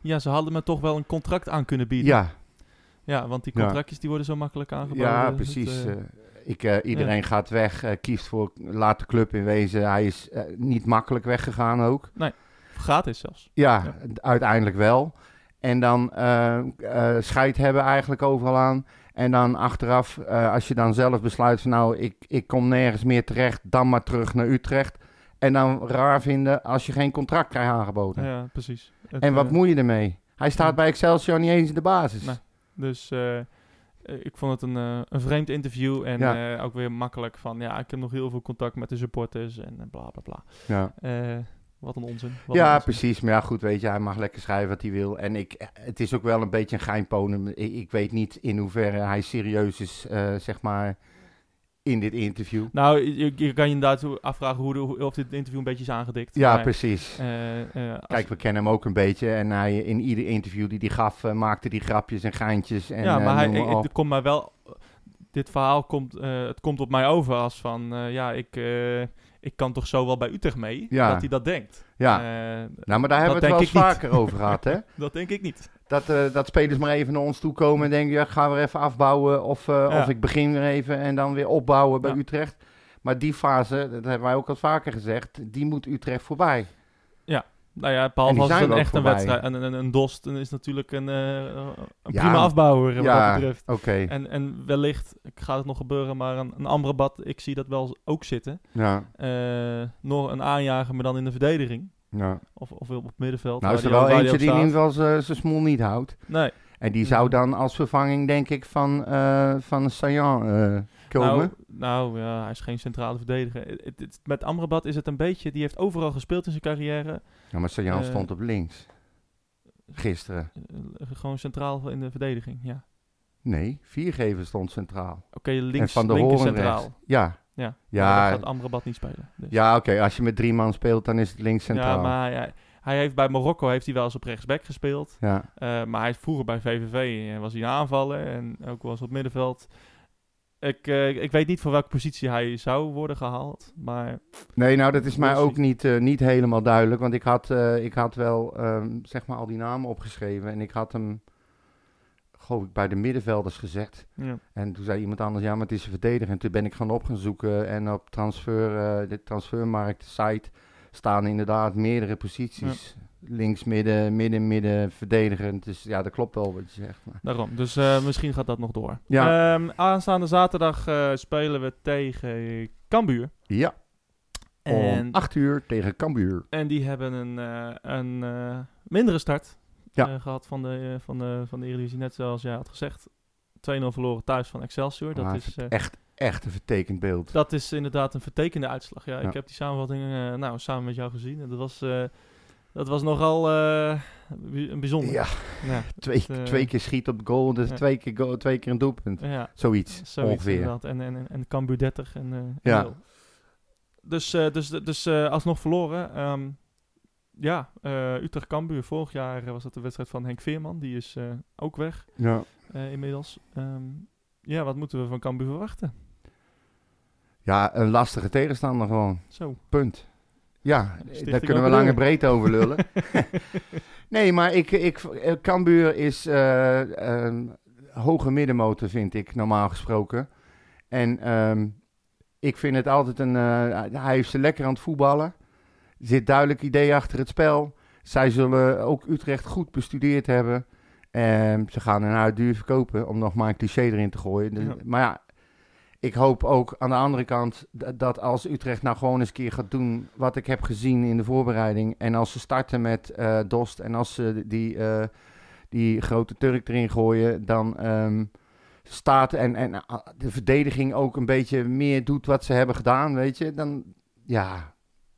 [SPEAKER 2] Ja, ze hadden me toch wel een contract aan kunnen bieden.
[SPEAKER 1] Ja,
[SPEAKER 2] Ja, want die
[SPEAKER 1] Ja.
[SPEAKER 2] contractjes die worden zo makkelijk aangeboden.
[SPEAKER 1] ja precies. Ik, eh, iedereen gaat weg, eh, kiest voor, laat de club in wezen. Hij is eh, niet makkelijk weggegaan ook.
[SPEAKER 2] gratis zelfs.
[SPEAKER 1] Ja,
[SPEAKER 2] Ja.
[SPEAKER 1] uiteindelijk wel. En dan scheid hebben eigenlijk overal aan. En dan achteraf, als je dan zelf besluit van nou, ik, ik kom nergens meer terecht, dan maar terug naar Utrecht. En dan raar vinden als je geen contract krijgt aangeboden.
[SPEAKER 2] Ja, precies. Het,
[SPEAKER 1] en wat moet je ermee? Hij staat bij Excelsior niet eens in de basis.
[SPEAKER 2] Nee. Dus eh, ik vond het een, eh, een vreemd interview. En
[SPEAKER 1] Ja.
[SPEAKER 2] eh, ook weer makkelijk van, ja, ik heb nog heel veel contact met de supporters en eh, bla bla bla.
[SPEAKER 1] Ja,
[SPEAKER 2] Eh, wat een onzin. Wat een
[SPEAKER 1] ja
[SPEAKER 2] onzin.
[SPEAKER 1] precies. Maar ja, goed, weet je, hij mag lekker schrijven wat hij wil. En ik, het is ook wel een beetje een geheimponem. Ik, ik weet niet in hoeverre hij serieus is, eh, zeg maar, in dit interview.
[SPEAKER 2] Nou, je, je kan je inderdaad afvragen hoe de, hoe- of dit interview een beetje is aangedikt.
[SPEAKER 1] Ja,
[SPEAKER 2] Maar,
[SPEAKER 1] precies.
[SPEAKER 2] eh, eh,
[SPEAKER 1] Kijk, we kennen hem ook een beetje. En hij, in ieder interview die hij gaf, eh, maakte hij grapjes en geintjes. En,
[SPEAKER 2] ja, maar hij,
[SPEAKER 1] maar
[SPEAKER 2] het komt mij wel... Dit verhaal komt, het komt op mij over als van, ja, ik, ik kan toch zo wel bij Utrecht mee,
[SPEAKER 1] Ja.
[SPEAKER 2] dat hij dat denkt.
[SPEAKER 1] ja, nou, maar daar hebben we het wel eens vaker over gehad, hè?
[SPEAKER 2] dat denk ik niet.
[SPEAKER 1] Dat, eh, dat spelers maar even naar ons toe komen en denken, ja, ik ga weer even afbouwen. Of, eh,
[SPEAKER 2] Ja.
[SPEAKER 1] of ik begin weer even en dan weer opbouwen bij
[SPEAKER 2] Ja.
[SPEAKER 1] Utrecht. Maar die fase, dat hebben wij ook al vaker gezegd, die moet Utrecht voorbij.
[SPEAKER 2] Nou ja,
[SPEAKER 1] En
[SPEAKER 2] behalve
[SPEAKER 1] die
[SPEAKER 2] als het echt een wedstrijd, een, een, een dost, is natuurlijk een, eh, een
[SPEAKER 1] Ja.
[SPEAKER 2] prima afbouwer wat
[SPEAKER 1] ja,
[SPEAKER 2] dat betreft.
[SPEAKER 1] oké.
[SPEAKER 2] En, en wellicht gaat het nog gebeuren, maar een, een Amrabat, ik zie dat wel ook zitten.
[SPEAKER 1] Ja,
[SPEAKER 2] nog een aanjager, maar dan in de verdediging.
[SPEAKER 1] Ja.
[SPEAKER 2] Of, of op het middenveld.
[SPEAKER 1] Nou, is er wel eentje die in ieder geval zijn- smoel niet houdt.
[SPEAKER 2] Nee.
[SPEAKER 1] En die zou dan als vervanging, denk ik, van, eh van Sayan eh, komen.
[SPEAKER 2] Nou, nou ja, hij is geen centrale verdediger. Het- het- het- met Amrabat is het een beetje, die heeft overal gespeeld in zijn carrière.
[SPEAKER 1] ja, maar Sayan
[SPEAKER 2] eh,
[SPEAKER 1] stond op links. Gisteren.
[SPEAKER 2] Gewoon centraal in de verdediging, ja.
[SPEAKER 1] Nee, viergever stond centraal.
[SPEAKER 2] Oké,
[SPEAKER 1] en
[SPEAKER 2] links,
[SPEAKER 1] Van der
[SPEAKER 2] linker centraal.
[SPEAKER 1] rechts. Ja,
[SPEAKER 2] Ja,
[SPEAKER 1] Ja.
[SPEAKER 2] Maar dan gaat Amrabat niet spelen. Dus.
[SPEAKER 1] ja oké. Als je met drie man speelt, dan is het links centraal.
[SPEAKER 2] Ja, maar hij, Hij heeft bij Marokko heeft hij wel eens op rechtsback gespeeld.
[SPEAKER 1] Ja.
[SPEAKER 2] Eh, maar hij is vroeger bij VVV en was hij een aanvaller en ook wel eens op middenveld. Ik, eh, ik weet niet voor welke positie hij zou worden gehaald. Maar
[SPEAKER 1] Nee, nou, dat is mij ook niet, eh, niet helemaal duidelijk. Want ik had, eh, ik had wel, ehm, zeg maar, al die namen opgeschreven. En ik had hem, geloof ik, bij de middenvelders gezegd.
[SPEAKER 2] ja.
[SPEAKER 1] En toen zei iemand anders, ja, maar het is een verdediger. En toen ben ik gaan op gaan zoeken. En op transfer, eh, de transfermarkt site staan inderdaad meerdere posities. Links, midden, midden, midden, verdedigend. Dus ja, dat klopt wel wat je zegt. Maar.
[SPEAKER 2] Daarom. Dus eh, misschien gaat dat nog door.
[SPEAKER 1] Ja.
[SPEAKER 2] Ehm, aanstaande zaterdag eh, spelen we tegen Cambuur.
[SPEAKER 1] Ja,
[SPEAKER 2] En,
[SPEAKER 1] om 8 uur tegen Cambuur.
[SPEAKER 2] en die hebben een, een mindere start
[SPEAKER 1] Ja.
[SPEAKER 2] eh, gehad van de, eh, van, de, van de Eredivisie. Net zoals jij had gezegd. 2-0 verloren thuis van Excelsior. Dat
[SPEAKER 1] Maar
[SPEAKER 2] is, eh,
[SPEAKER 1] echt, echt een vertekend beeld.
[SPEAKER 2] Dat is inderdaad een vertekende uitslag. Ja,
[SPEAKER 1] Ja.
[SPEAKER 2] ik heb die samenvatting nou, samen met jou gezien. En dat was, dat was nogal een bijzonder.
[SPEAKER 1] Ja,
[SPEAKER 2] Ja,
[SPEAKER 1] twee,
[SPEAKER 2] het,
[SPEAKER 1] twee keer schiet op goal, dus
[SPEAKER 2] ja.
[SPEAKER 1] twee, keer goal, twee keer een doelpunt.
[SPEAKER 2] ja,
[SPEAKER 1] Zoiets,
[SPEAKER 2] zoiets
[SPEAKER 1] ongeveer.
[SPEAKER 2] inderdaad. En, en, en, en Cambuur 30 en, en
[SPEAKER 1] Ja.
[SPEAKER 2] Dus, dus, dus eh, alsnog verloren. Ehm, ja, eh Utrecht-Cambuur. Vorig jaar eh, was dat de wedstrijd van Henk Veerman. Die is eh, ook weg
[SPEAKER 1] Ja.
[SPEAKER 2] inmiddels. Ehm, ja, wat moeten we van Cambuur verwachten?
[SPEAKER 1] ja, een lastige tegenstander gewoon.
[SPEAKER 2] Zo.
[SPEAKER 1] Punt. Ja,
[SPEAKER 2] Stichting
[SPEAKER 1] daar kunnen we
[SPEAKER 2] Open
[SPEAKER 1] lang en
[SPEAKER 2] Deuren.
[SPEAKER 1] breed over lullen. nee, maar ik, ik, Cambuur is een hoge middenmotor, vind ik, normaal gesproken. En ehm, ik vind het altijd een... hij heeft ze lekker aan het voetballen. Zit duidelijk idee achter het spel. Zij zullen ook Utrecht goed bestudeerd hebben. En ze gaan een huid duur verkopen, om nog maar een cliché erin te gooien. Dus-
[SPEAKER 2] Ja.
[SPEAKER 1] Maar ja, ik hoop ook aan de andere kant dat als Utrecht nou gewoon eens een keer gaat doen wat ik heb gezien in de voorbereiding. En als ze starten met eh, Dost en als ze die, eh, die grote Turk erin gooien, dan ehm, staat en, en ah, de verdediging ook een beetje meer doet wat ze hebben gedaan, weet je. Dan, ja,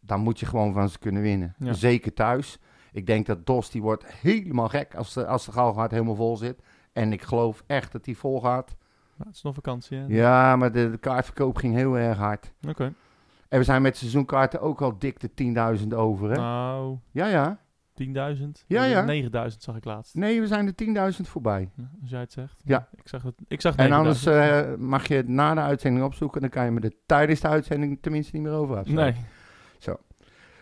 [SPEAKER 1] dan moet je gewoon van ze kunnen winnen.
[SPEAKER 2] Ja.
[SPEAKER 1] Zeker thuis. Ik denk dat Dost, die wordt helemaal gek als de, als de Galgenwaard helemaal vol zit. En ik geloof echt dat die vol gaat.
[SPEAKER 2] Nou, het is nog vakantie, hè?
[SPEAKER 1] Ja, maar de, de kaartverkoop ging heel erg hard.
[SPEAKER 2] Oké.
[SPEAKER 1] En we zijn met seizoenkaarten ook al dik de 10.000 over, hè?
[SPEAKER 2] Nou,
[SPEAKER 1] Ja, ja.
[SPEAKER 2] 10.000?
[SPEAKER 1] Ja, ja.
[SPEAKER 2] 9.000 zag ik laatst.
[SPEAKER 1] Nee, we zijn de 10.000 voorbij.
[SPEAKER 2] Ja, Als jij het zegt.
[SPEAKER 1] Ja.
[SPEAKER 2] Ik zag het. Ik zag
[SPEAKER 1] En
[SPEAKER 2] 9.000.
[SPEAKER 1] anders eh, mag je het na de uitzending opzoeken. Dan kan je me er tijdens de uitzending tenminste niet meer over afstaan.
[SPEAKER 2] Nee.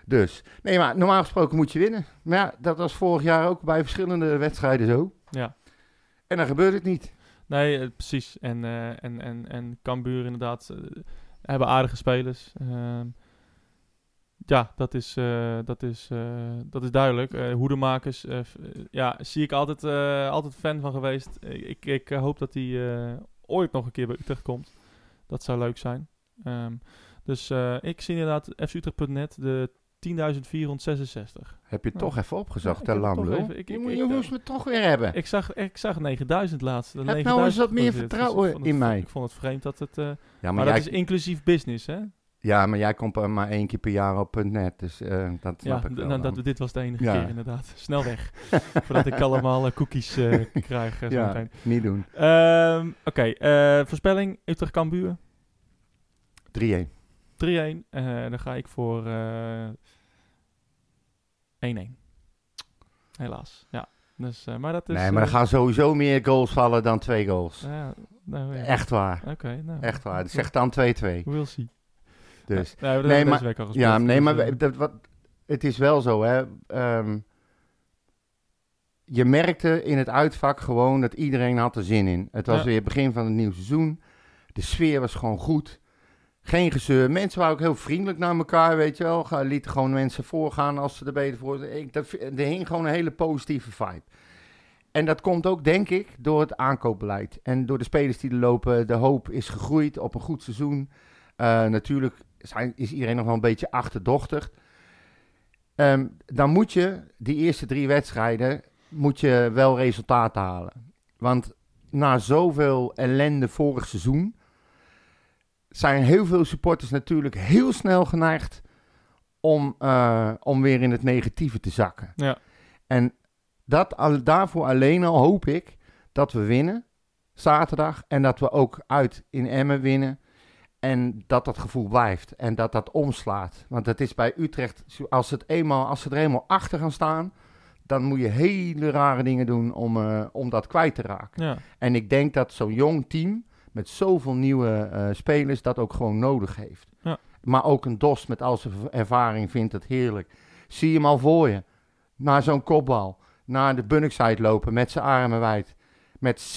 [SPEAKER 1] Dus, nee, maar normaal gesproken moet je winnen. Maar ja, dat was vorig jaar ook bij verschillende wedstrijden zo.
[SPEAKER 2] Ja.
[SPEAKER 1] En dan gebeurt het niet.
[SPEAKER 2] Nee, eh, precies. En, eh en, en, en Cambuur inderdaad eh, hebben aardige spelers. Ehm, ja, dat is, dat is, dat is duidelijk. Hoedemakers, ja, zie ik altijd, altijd fan van geweest. Ik, ik, hoop dat hij ooit nog een keer bij Utrecht komt. Dat zou leuk zijn. Ehm, dus ik zie inderdaad fcutrecht.net de 10.466.
[SPEAKER 1] Heb je
[SPEAKER 2] Ja.
[SPEAKER 1] toch even opgezocht,
[SPEAKER 2] Ja,
[SPEAKER 1] hè,
[SPEAKER 2] ik
[SPEAKER 1] Lamlo?
[SPEAKER 2] even- ik-
[SPEAKER 1] Je
[SPEAKER 2] ik-
[SPEAKER 1] moet
[SPEAKER 2] ik-
[SPEAKER 1] je moest me toch weer hebben.
[SPEAKER 2] Ik zag, ik zag 9000 laatst.
[SPEAKER 1] Heb nou
[SPEAKER 2] 9000
[SPEAKER 1] eens wat meer.
[SPEAKER 2] Dus
[SPEAKER 1] vertrouwen
[SPEAKER 2] ik
[SPEAKER 1] in
[SPEAKER 2] het-
[SPEAKER 1] mij.
[SPEAKER 2] Ik vond het vreemd dat het... eh,
[SPEAKER 1] ja,
[SPEAKER 2] maar
[SPEAKER 1] maar,
[SPEAKER 2] dat is inclusief business, hè?
[SPEAKER 1] ja, maar jij komt er maar één keer per jaar op .net. Dus eh, dat
[SPEAKER 2] Ja,
[SPEAKER 1] snap ik
[SPEAKER 2] d-
[SPEAKER 1] wel
[SPEAKER 2] nou,
[SPEAKER 1] dan.
[SPEAKER 2] dat, dit was de enige
[SPEAKER 1] Ja.
[SPEAKER 2] keer inderdaad. Snel weg. Voordat ik allemaal eh, cookies eh, krijg. zo
[SPEAKER 1] Ja,
[SPEAKER 2] meteen.
[SPEAKER 1] niet doen.
[SPEAKER 2] Ehm, Oké, eh, voorspelling. Utrecht-Cambuur.
[SPEAKER 1] 3-1.
[SPEAKER 2] 3-1. Eh, dan ga ik voor eh 1-1. Helaas, ja. Dus, eh, maar dat is...
[SPEAKER 1] Nee, maar er
[SPEAKER 2] eh,
[SPEAKER 1] gaan sowieso meer goals vallen dan twee goals.
[SPEAKER 2] ja, nou, ja.
[SPEAKER 1] Echt waar.
[SPEAKER 2] Oké, nou.
[SPEAKER 1] Echt waar. Zeg dan 2-2.
[SPEAKER 2] We'll see.
[SPEAKER 1] Dus.
[SPEAKER 2] Ja, we hebben
[SPEAKER 1] Nee, maar-
[SPEAKER 2] gespeeld,
[SPEAKER 1] Ja, nee,
[SPEAKER 2] dus,
[SPEAKER 1] maar dat, wat, het is wel zo, hè. Ehm, je merkte in het uitvak gewoon dat iedereen had er zin in. Het was weer begin van het nieuwe seizoen. De sfeer was gewoon goed. Geen gezeur. Mensen waren ook heel vriendelijk naar elkaar, weet je wel. Lieten gewoon mensen voorgaan als ze er beter voor dat, Er hing gewoon een hele positieve vibe. En dat komt ook, denk ik, door het aankoopbeleid. En door de spelers die er lopen. De hoop is gegroeid op een goed seizoen. Eh, natuurlijk zijn, is iedereen nog wel een beetje achterdochtig. Ehm, dan moet je die eerste drie wedstrijden moet je wel resultaten halen. Want na zoveel ellende vorig seizoen zijn heel veel supporters natuurlijk heel snel geneigd om, eh, om weer in het negatieve te zakken.
[SPEAKER 2] Ja.
[SPEAKER 1] En dat, al, daarvoor alleen al hoop ik dat we winnen zaterdag en dat we ook uit in Emmen winnen. En dat dat gevoel blijft en dat dat omslaat. Want het is bij Utrecht, als, het eenmaal, als ze er eenmaal achter gaan staan, dan moet je hele rare dingen doen om, eh, om dat kwijt te raken.
[SPEAKER 2] Ja.
[SPEAKER 1] En ik denk dat zo'n jong team met zoveel nieuwe eh, spelers dat ook gewoon nodig heeft.
[SPEAKER 2] Ja.
[SPEAKER 1] Maar ook een DOS met al zijn ervaring vindt het heerlijk. Zie je hem al voor je. Naar zo'n kopbal. Naar de Bunnickside lopen met zijn armen wijd. Met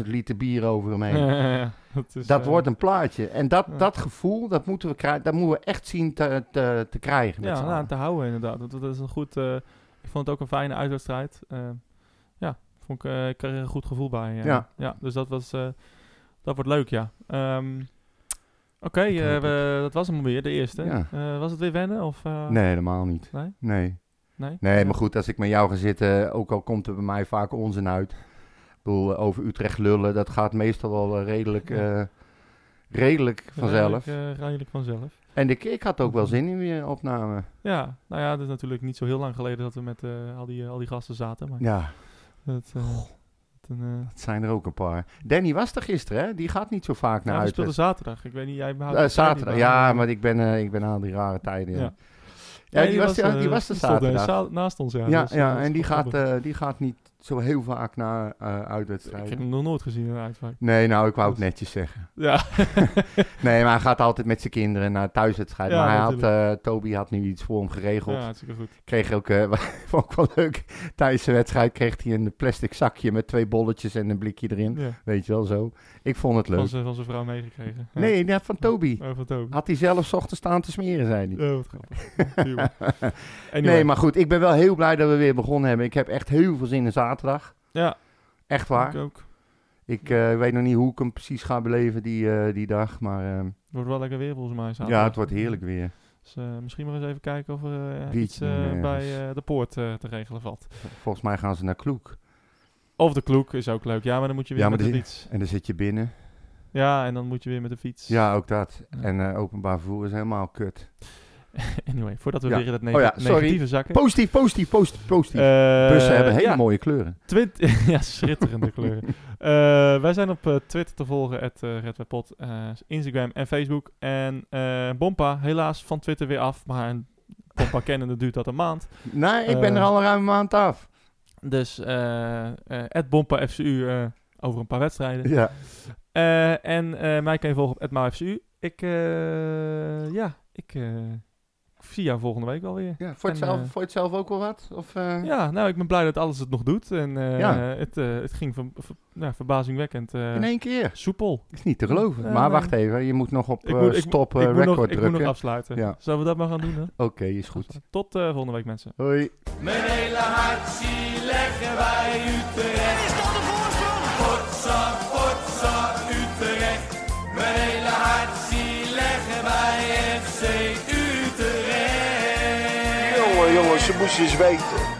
[SPEAKER 1] 16.000 liter bier over hem heen.
[SPEAKER 2] dat is,
[SPEAKER 1] Dat
[SPEAKER 2] eh,
[SPEAKER 1] wordt een plaatje. En dat, dat gevoel, dat moeten we, krijgen, dat moeten we echt zien te, te, te krijgen. Met
[SPEAKER 2] Ja, nou, te houden inderdaad. Dat, dat is een goed... eh, ik vond het ook een fijne uitwedstrijd. Ja, vond ik, ik kreeg er een goed gevoel bij.
[SPEAKER 1] Ja.
[SPEAKER 2] ja. Dus dat was... dat wordt leuk, ja. Ehm, Oké,
[SPEAKER 1] Ik
[SPEAKER 2] eh, dat was hem weer, de eerste.
[SPEAKER 1] Ja.
[SPEAKER 2] Eh, was het weer wennen? Of, eh,
[SPEAKER 1] Nee, helemaal niet.
[SPEAKER 2] Nee?
[SPEAKER 1] Nee.
[SPEAKER 2] Nee?
[SPEAKER 1] Nee, maar goed, als ik met jou ga zitten, ook al komt er bij mij vaak onzin uit. Ik bedoel, over Utrecht lullen, dat gaat meestal wel redelijk,
[SPEAKER 2] Ja.
[SPEAKER 1] redelijk vanzelf.
[SPEAKER 2] Redelijk, redelijk vanzelf.
[SPEAKER 1] En ik, ik had ook wel zin in weer opname.
[SPEAKER 2] Ja, nou ja, het is natuurlijk niet zo heel lang geleden dat we met al, die, al die gasten zaten. Maar
[SPEAKER 1] Ja,
[SPEAKER 2] het een,
[SPEAKER 1] het zijn er ook een paar. Danny was er gisteren, hè? Die gaat niet zo vaak naar
[SPEAKER 2] ja,
[SPEAKER 1] uit.
[SPEAKER 2] speelden zaterdag. Ik weet niet, jij niet
[SPEAKER 1] zaterdag, ja, maar ik ben, eh, ik ben aan die rare tijden. Ja,
[SPEAKER 2] Ja.
[SPEAKER 1] ja. Die, was, die was er
[SPEAKER 2] eh,
[SPEAKER 1] zaterdag.
[SPEAKER 2] za- naast ons, ja.
[SPEAKER 1] Ja,
[SPEAKER 2] Dus,
[SPEAKER 1] ja en die gaat, die gaat niet zo heel vaak naar eh
[SPEAKER 2] Ik heb
[SPEAKER 1] uitwedstrijden.
[SPEAKER 2] hem nog nooit gezien in uitvaart.
[SPEAKER 1] Nee, nou, ik wou het netjes zeggen.
[SPEAKER 2] Ja.
[SPEAKER 1] Nee, maar hij gaat altijd met zijn kinderen naar thuiswedstrijden.
[SPEAKER 2] Ja,
[SPEAKER 1] maar hij had, eh, Toby had nu iets voor hem geregeld.
[SPEAKER 2] ja, hartstikke goed.
[SPEAKER 1] Kreeg ook, eh, vond ik wel leuk, tijdens de wedstrijd kreeg hij een plastic zakje met twee bolletjes en een blikje erin.
[SPEAKER 2] Ja,
[SPEAKER 1] Weet je wel, zo. Ik vond het
[SPEAKER 2] van
[SPEAKER 1] leuk.
[SPEAKER 2] zijn van zijn vrouw meegekregen. Ja.
[SPEAKER 1] Nee, net van Toby.
[SPEAKER 2] Oh, van Toby.
[SPEAKER 1] Had hij zelf ochtends staan te smeren, zei hij.
[SPEAKER 2] Oh, wat grappig. Anyway.
[SPEAKER 1] Nee, maar goed, ik ben wel heel blij dat we weer begonnen hebben. Ik heb echt heel veel zin in zaterdag.
[SPEAKER 2] Ja,
[SPEAKER 1] Echt waar.
[SPEAKER 2] ik ook.
[SPEAKER 1] Ik eh, weet nog niet hoe ik hem precies ga beleven die, eh, die dag. Maar ehm,
[SPEAKER 2] Het wordt wel lekker weer volgens mij. zaterdag.
[SPEAKER 1] ja, het wordt heerlijk weer.
[SPEAKER 2] Dus eh, misschien maar eens even kijken of er iets bij de poort te regelen valt.
[SPEAKER 1] Volgens mij gaan ze naar Kloek.
[SPEAKER 2] Of de kloek is ook leuk. Ja, maar dan moet je weer
[SPEAKER 1] Ja,
[SPEAKER 2] met de fiets.
[SPEAKER 1] En dan zit je binnen.
[SPEAKER 2] Ja, en dan moet je weer met de fiets.
[SPEAKER 1] Ja, ook dat.
[SPEAKER 2] Ja.
[SPEAKER 1] En openbaar vervoer is helemaal kut.
[SPEAKER 2] Anyway, voordat we
[SPEAKER 1] Ja.
[SPEAKER 2] weer in het
[SPEAKER 1] Oh ja, sorry.
[SPEAKER 2] negatieve zakken.
[SPEAKER 1] Positief, positief, positief, positief.
[SPEAKER 2] Eh,
[SPEAKER 1] Bussen hebben hele
[SPEAKER 2] ja,
[SPEAKER 1] mooie kleuren.
[SPEAKER 2] Ja, schitterende kleuren. Eh, wij zijn op eh, Twitter te volgen, at Redwebpot, eh, Instagram en Facebook. En eh, Bompa, helaas van Twitter weer af. Maar een Bompa kennende duurt dat een maand.
[SPEAKER 1] Nee, ik ben
[SPEAKER 2] Eh,
[SPEAKER 1] er al een ruime maand af.
[SPEAKER 2] Dus eh eh, at Bompa FCU eh, over een paar wedstrijden.
[SPEAKER 1] Ja.
[SPEAKER 2] Eh, en eh, mij kan je volgen op @maafcu. Ik, eh, ja, ik eh, zie jou volgende week wel weer.
[SPEAKER 1] ja voor, het
[SPEAKER 2] En,
[SPEAKER 1] zelf,
[SPEAKER 2] eh,
[SPEAKER 1] voor het zelf ook wel wat? Of, eh,
[SPEAKER 2] Ja, nou, ik ben blij dat alles het nog doet. En eh,
[SPEAKER 1] Ja.
[SPEAKER 2] het, eh, het ging ver, ver- nou, verbazingwekkend eh,
[SPEAKER 1] In één keer.
[SPEAKER 2] soepel.
[SPEAKER 1] Is niet te geloven. Maar
[SPEAKER 2] nee.
[SPEAKER 1] wacht even, je moet nog op eh,
[SPEAKER 2] moet-
[SPEAKER 1] stop
[SPEAKER 2] ik, moet
[SPEAKER 1] record
[SPEAKER 2] nog, ik moet
[SPEAKER 1] drukken.
[SPEAKER 2] nog afsluiten.
[SPEAKER 1] Ja.
[SPEAKER 2] Zullen we dat maar gaan doen? Hè?
[SPEAKER 1] Oké, is goed.
[SPEAKER 2] Tot eh, volgende week, mensen.
[SPEAKER 1] Hoi.
[SPEAKER 3] Mijn hele hart zie leggen wij Utrecht.
[SPEAKER 4] musi zweten.